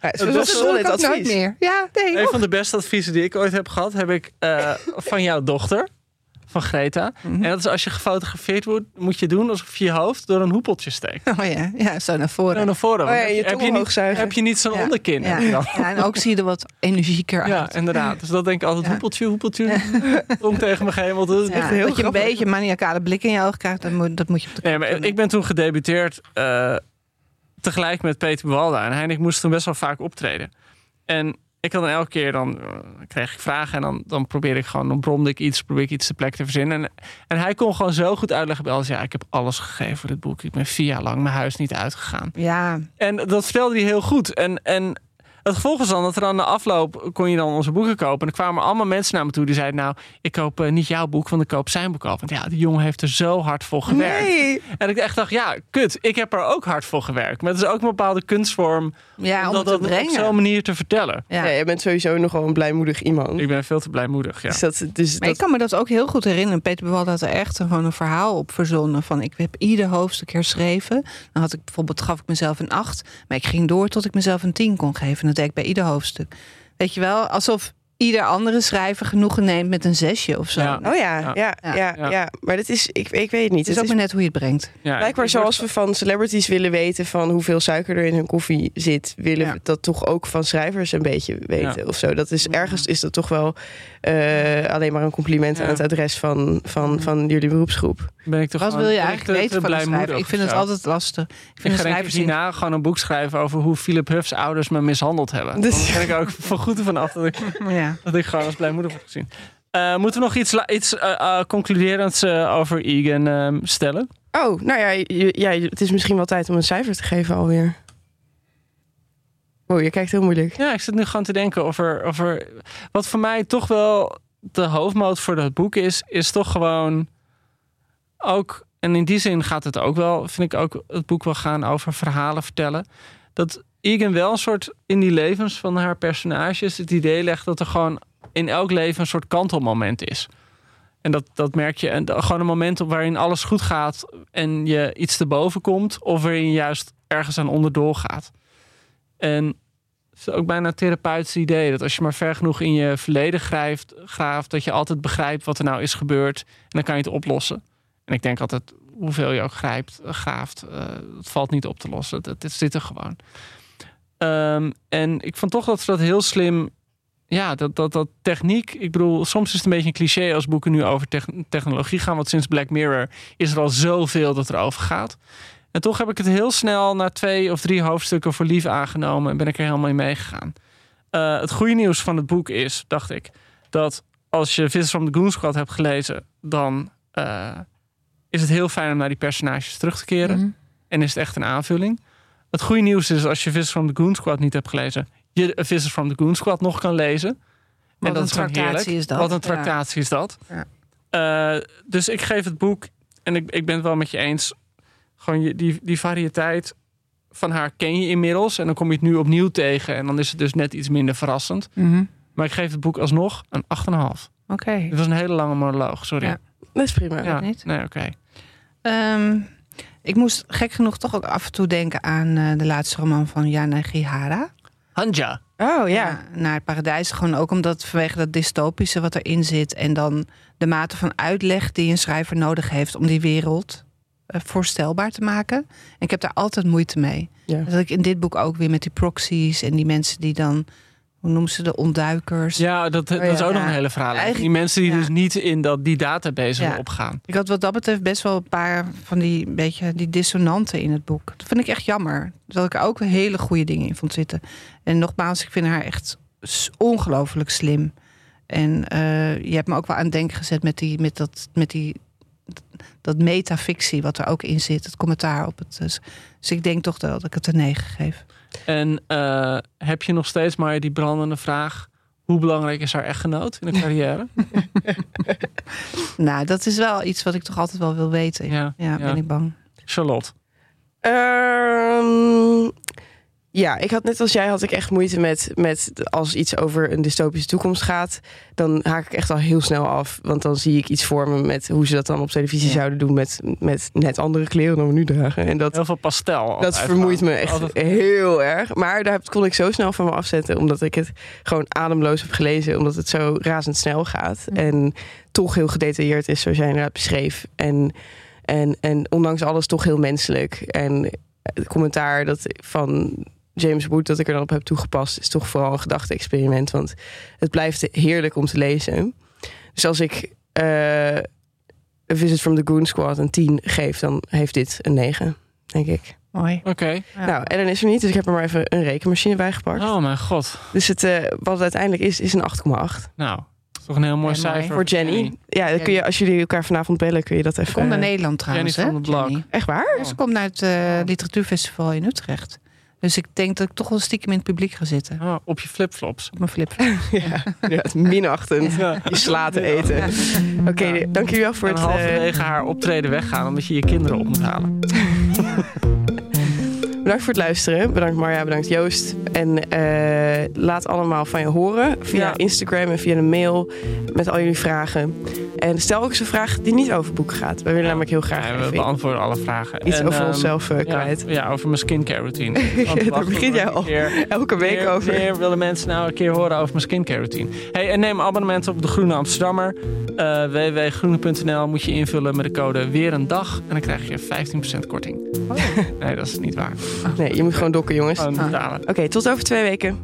[SPEAKER 4] Ja, het
[SPEAKER 3] Dat
[SPEAKER 4] was
[SPEAKER 3] is-
[SPEAKER 1] dat
[SPEAKER 4] solid
[SPEAKER 1] nooit meer. Ja, nee.
[SPEAKER 3] Een van de beste adviezen die ik ooit heb gehad, heb ik eh, van jouw dochter, van Greta.
[SPEAKER 1] Mhm.
[SPEAKER 3] En dat is als je gefotografeerd wordt, moet je doen alsof je je hoofd door een hoepeltje steekt.
[SPEAKER 1] Oh ja, ja, zo naar voren.
[SPEAKER 3] En naar voren.
[SPEAKER 4] Oh ja,
[SPEAKER 3] want
[SPEAKER 4] je
[SPEAKER 3] heb, je, niet, heb je niet zo'n
[SPEAKER 1] Ja.
[SPEAKER 3] onderkin.
[SPEAKER 1] Ja. en ook zie je er wat energieker uit.
[SPEAKER 3] Ja, inderdaad. Dus dat denk ik altijd, hoepeltje, hoepeltje. [LAUGHS] Tong tegen me hemel. Dat is echt
[SPEAKER 4] heel
[SPEAKER 1] dat je een beetje een maniacale blik in je ogen krijgt, dat moet, dat moet je op de
[SPEAKER 3] Nee, maar ik ben toen gedebuteerd eh, tegelijk met Peter Bewalda. En hij en ik moesten toen best wel vaak optreden. En ik had dan elke keer, dan eh, kreeg ik vragen en dan, dan probeerde ik gewoon, dan bromde ik iets, probeerde ik iets te plek te verzinnen. En, en hij kon gewoon zo goed uitleggen bij alles. Ja, ik heb alles gegeven voor dit boek. Ik ben vier jaar lang mijn huis niet uitgegaan.
[SPEAKER 1] Ja,
[SPEAKER 3] En dat vertelde hij heel goed. En, en het gevolg was dan dat er aan de afloop kon je dan onze boeken kopen. En er kwamen allemaal mensen naar me toe die zeiden: Nou, ik koop eh, niet jouw boek, want ik koop zijn boek af. Want ja, die jongen heeft er zo hard voor gewerkt.
[SPEAKER 4] Nee.
[SPEAKER 3] En ik echt dacht: Ja, kut, ik heb er ook hard voor gewerkt. Maar het is ook een bepaalde kunstvorm
[SPEAKER 1] ja om
[SPEAKER 3] dat
[SPEAKER 1] te
[SPEAKER 3] op
[SPEAKER 1] brengen.
[SPEAKER 3] zo'n manier te vertellen.
[SPEAKER 1] Ja.
[SPEAKER 4] Ja, jij bent sowieso nogal een blijmoedig iemand.
[SPEAKER 3] Ik ben veel te blijmoedig. Ja.
[SPEAKER 4] Dus dat, dus
[SPEAKER 1] Maar
[SPEAKER 4] dat,
[SPEAKER 1] ik kan me dat ook heel goed herinneren. Peter Bewalda had er echt een, gewoon een verhaal op verzonnen. Van ik heb ieder hoofdstuk herschreven. Dan had ik bijvoorbeeld, gaf ik mezelf een acht. Maar ik ging door tot ik mezelf een tien kon geven. Bij ieder hoofdstuk. Weet je wel, alsof ieder andere schrijver genoegen neemt met een zesje of zo.
[SPEAKER 3] Ja.
[SPEAKER 4] Oh ja,
[SPEAKER 3] Ja.
[SPEAKER 4] ja, ja, ja,
[SPEAKER 3] Ja.
[SPEAKER 4] Maar dat is, ik, ik weet het niet.
[SPEAKER 1] Het is
[SPEAKER 4] Het
[SPEAKER 1] ook
[SPEAKER 4] is
[SPEAKER 1] maar net hoe je het brengt.
[SPEAKER 3] Ja,
[SPEAKER 4] blijkbaar zoals we van celebrities willen weten van hoeveel suiker er in hun koffie zit, willen
[SPEAKER 1] Ja.
[SPEAKER 4] we dat toch ook van schrijvers een beetje weten of zo. Dat is ergens is dat toch wel eh, alleen maar een compliment
[SPEAKER 3] Ja.
[SPEAKER 4] aan het adres van, van, van jullie beroepsgroep.
[SPEAKER 3] ben ik toch
[SPEAKER 1] Wat wil je eigenlijk
[SPEAKER 3] te-
[SPEAKER 1] weten
[SPEAKER 3] te
[SPEAKER 1] van een schrijver? Ik vind het altijd lastig. Ik
[SPEAKER 3] Ik
[SPEAKER 1] vind
[SPEAKER 3] ga ik
[SPEAKER 1] schrijver
[SPEAKER 3] hierna gewoon een boek schrijven over hoe Philip Huff's ouders me mishandeld hebben.
[SPEAKER 4] Dus-
[SPEAKER 3] Dan ben ik ook [LAUGHS] van goed ervan af dat ik,
[SPEAKER 1] Ja.
[SPEAKER 3] dat ik gewoon als blijmoedig word gezien. Eh, moeten we nog iets, iets eh, concluderends over Egan ehm, stellen?
[SPEAKER 4] Oh, nou ja, ja, het is misschien wel tijd om een cijfer te geven alweer. Oh, je kijkt heel moeilijk.
[SPEAKER 3] Ja, ik zit nu gewoon te denken over, over wat voor mij toch wel de hoofdmoot voor dat boek is, is toch gewoon ook, en in die zin gaat het ook wel, vind ik ook het boek wel gaan over verhalen vertellen. Dat Egan wel een soort in die levens van haar personages het idee legt dat er gewoon in elk leven een soort kantelmoment is. En dat, dat merk je. En gewoon een moment op waarin alles goed gaat en je iets te boven komt, of waarin je juist ergens aan onderdoor gaat. En het is ook bijna een therapeutisch idee. Dat als je maar ver genoeg in je verleden grijft, graaft, dat je altijd begrijpt wat er nou is gebeurd. En dan kan je het oplossen. En ik denk altijd, hoeveel je ook grijpt, graaft, eh, het valt niet op te lossen. Het, het zit er gewoon. Ehm, en ik vond toch dat ze dat heel slim ja, dat, dat, dat techniek. Ik bedoel, soms is het een beetje een cliché als boeken nu over tech- technologie gaan. Want sinds Black Mirror is er al zoveel dat er over gaat. En toch heb ik het heel snel na twee of drie hoofdstukken voor lief aangenomen. En ben ik er helemaal in meegegaan. Eh, het goede nieuws van het boek is, dacht ik, dat als je Visitors from the Goon Squad hebt gelezen, dan eh, is het heel fijn om naar die personages terug te keren.
[SPEAKER 1] Mhm.
[SPEAKER 3] En is het echt een aanvulling. Het goede nieuws is als je Visitors from the Goon Squad niet hebt gelezen, je Visitors from the Goon Squad nog kan lezen.
[SPEAKER 1] Wat
[SPEAKER 3] en dat
[SPEAKER 1] een
[SPEAKER 3] is
[SPEAKER 1] tractatie
[SPEAKER 3] heerlijk.
[SPEAKER 1] is dat.
[SPEAKER 3] Wat een
[SPEAKER 1] Ja.
[SPEAKER 3] tractatie is dat.
[SPEAKER 1] Ja.
[SPEAKER 3] Eh, dus ik geef het boek, en ik, ik ben het wel met je eens, gewoon je, die, die variëteit van haar ken je inmiddels. En dan kom je het nu opnieuw tegen en dan is het dus net iets minder verrassend.
[SPEAKER 1] Mhm.
[SPEAKER 3] Maar ik geef het boek alsnog een 8,5.
[SPEAKER 1] Oké.
[SPEAKER 3] Dit was een hele lange monoloog, sorry.
[SPEAKER 1] Ja.
[SPEAKER 4] Dat is prima.
[SPEAKER 3] Ja,
[SPEAKER 1] niet.
[SPEAKER 3] nee, oké.
[SPEAKER 1] Ehm, ik moest gek genoeg toch ook af en toe denken aan eh, de laatste roman van Jana Gihara.
[SPEAKER 3] Hanja.
[SPEAKER 4] Oh ja.
[SPEAKER 1] Naar het paradijs. Gewoon ook omdat vanwege dat dystopische wat erin zit. En dan de mate van uitleg die een schrijver nodig heeft om die wereld eh, voorstelbaar te maken. En ik heb daar altijd moeite mee.
[SPEAKER 4] Ja.
[SPEAKER 1] Dat ik in dit boek ook weer met die proxies en die mensen die dan, hoe noemen ze de ontduikers.
[SPEAKER 3] Ja, dat, dat
[SPEAKER 1] Oh,
[SPEAKER 3] is
[SPEAKER 1] ja.
[SPEAKER 3] ook nog een hele verhaal. Die mensen die dus niet in dat, die database opgaan.
[SPEAKER 1] Ik had wat dat betreft best wel een paar van die beetje die dissonanten in het boek. Dat vind ik echt jammer. Dat ik er ook hele goede dingen in vond zitten. En nogmaals, ik vind haar echt ongelooflijk slim. En eh, je hebt me ook wel aan het denken gezet met die, met dat, met die dat metafictie wat er ook in zit, het commentaar op het. Dus, dus ik denk toch wel dat ik het een 9 geef.
[SPEAKER 3] En eh, heb je nog steeds maar die brandende vraag... hoe belangrijk is haar echtgenoot in de [LAUGHS] carrière?
[SPEAKER 1] Nou, dat is wel iets wat ik toch altijd wel wil weten. Ja,
[SPEAKER 3] ja,
[SPEAKER 1] ben ik bang.
[SPEAKER 3] Charlotte.
[SPEAKER 4] Ehm, ja, ik had net als jij had ik echt moeite met, met als iets over een dystopische toekomst gaat, dan haak ik echt al heel snel af. Want dan zie ik iets voor me met hoe ze dat dan op televisie
[SPEAKER 1] Ja.
[SPEAKER 4] zouden doen met, met net andere kleren dan we nu dragen. En dat,
[SPEAKER 3] Heel veel pastel.
[SPEAKER 4] dat vermoeit me echt
[SPEAKER 3] Altijd-
[SPEAKER 4] heel erg. Maar daar kon ik zo snel van me afzetten, omdat ik het gewoon ademloos heb gelezen, omdat het zo razendsnel gaat.
[SPEAKER 1] Ja.
[SPEAKER 4] En toch heel gedetailleerd is, zoals jij inderdaad beschreef. En, en, en ondanks alles toch heel menselijk. En het commentaar dat van James Wood dat ik er dan op heb toegepast, is toch vooral een gedachte-experiment. Want het blijft heerlijk om te lezen. Dus als ik eh A Visit from the Goon Squad een 10 geef, dan heeft dit een 9, denk ik.
[SPEAKER 1] Mooi.
[SPEAKER 3] Oké.
[SPEAKER 1] Ja.
[SPEAKER 4] Nou, Ellen is er niet, dus ik heb er maar even een rekenmachine bij gepakt.
[SPEAKER 3] Oh mijn god.
[SPEAKER 4] Dus het, eh, wat het uiteindelijk is, is een 8,8.
[SPEAKER 3] Nou, toch een heel mooi
[SPEAKER 1] Ja,
[SPEAKER 3] cijfer.
[SPEAKER 4] Voor Jenny. Ja, dan kun je, als jullie elkaar vanavond bellen, kun je dat even...
[SPEAKER 1] komt naar
[SPEAKER 4] eh,
[SPEAKER 1] Nederland trouwens,
[SPEAKER 3] Jenny
[SPEAKER 1] hè?
[SPEAKER 3] van de Blok.
[SPEAKER 1] Jenny.
[SPEAKER 4] Echt waar?
[SPEAKER 1] Ze komt naar het eh, literatuurfestival in Utrecht. Dus ik denk dat ik toch wel stiekem in het publiek ga zitten.
[SPEAKER 3] Oh, op je flipflops.
[SPEAKER 1] Op mijn flip. [LAUGHS]
[SPEAKER 4] Ja, ja minachtend.
[SPEAKER 3] Ja.
[SPEAKER 4] Je sla te eten. Oké, dank jullie wel voor
[SPEAKER 3] En
[SPEAKER 4] het... eh,
[SPEAKER 3] halverwege haar optreden weggaan omdat je je kinderen op moet halen. [LAUGHS]
[SPEAKER 4] bedankt voor het luisteren. Bedankt Marja, bedankt Joost. En eh, laat allemaal van je horen via
[SPEAKER 3] Ja.
[SPEAKER 4] Instagram en via de mail met al jullie vragen. En stel ook eens een vraag die niet over boeken gaat. We willen namelijk heel graag
[SPEAKER 3] Ja, we beantwoorden alle vragen.
[SPEAKER 4] iets
[SPEAKER 3] En,
[SPEAKER 4] over
[SPEAKER 3] ehm,
[SPEAKER 4] onszelf eh,
[SPEAKER 3] ja,
[SPEAKER 4] kwijt.
[SPEAKER 3] Ja, over mijn skincare routine. [LAUGHS]
[SPEAKER 4] Daar
[SPEAKER 3] wacht,
[SPEAKER 4] begin jij al
[SPEAKER 3] keer- [LAUGHS]
[SPEAKER 4] elke week
[SPEAKER 3] Wanneer-
[SPEAKER 4] over.
[SPEAKER 3] wanneer willen mensen nou een keer horen over mijn skincare routine? Hey, en neem abonnement op de Groene Amsterdammer. Uh, www.groene.nl moet je invullen met de code weer een dag. En dan krijg je 15% korting. [LAUGHS] Nee, dat is niet waar.
[SPEAKER 4] Nee, je moet gewoon dokken, jongens.
[SPEAKER 3] Betalen.
[SPEAKER 4] Oké, tot over twee weken.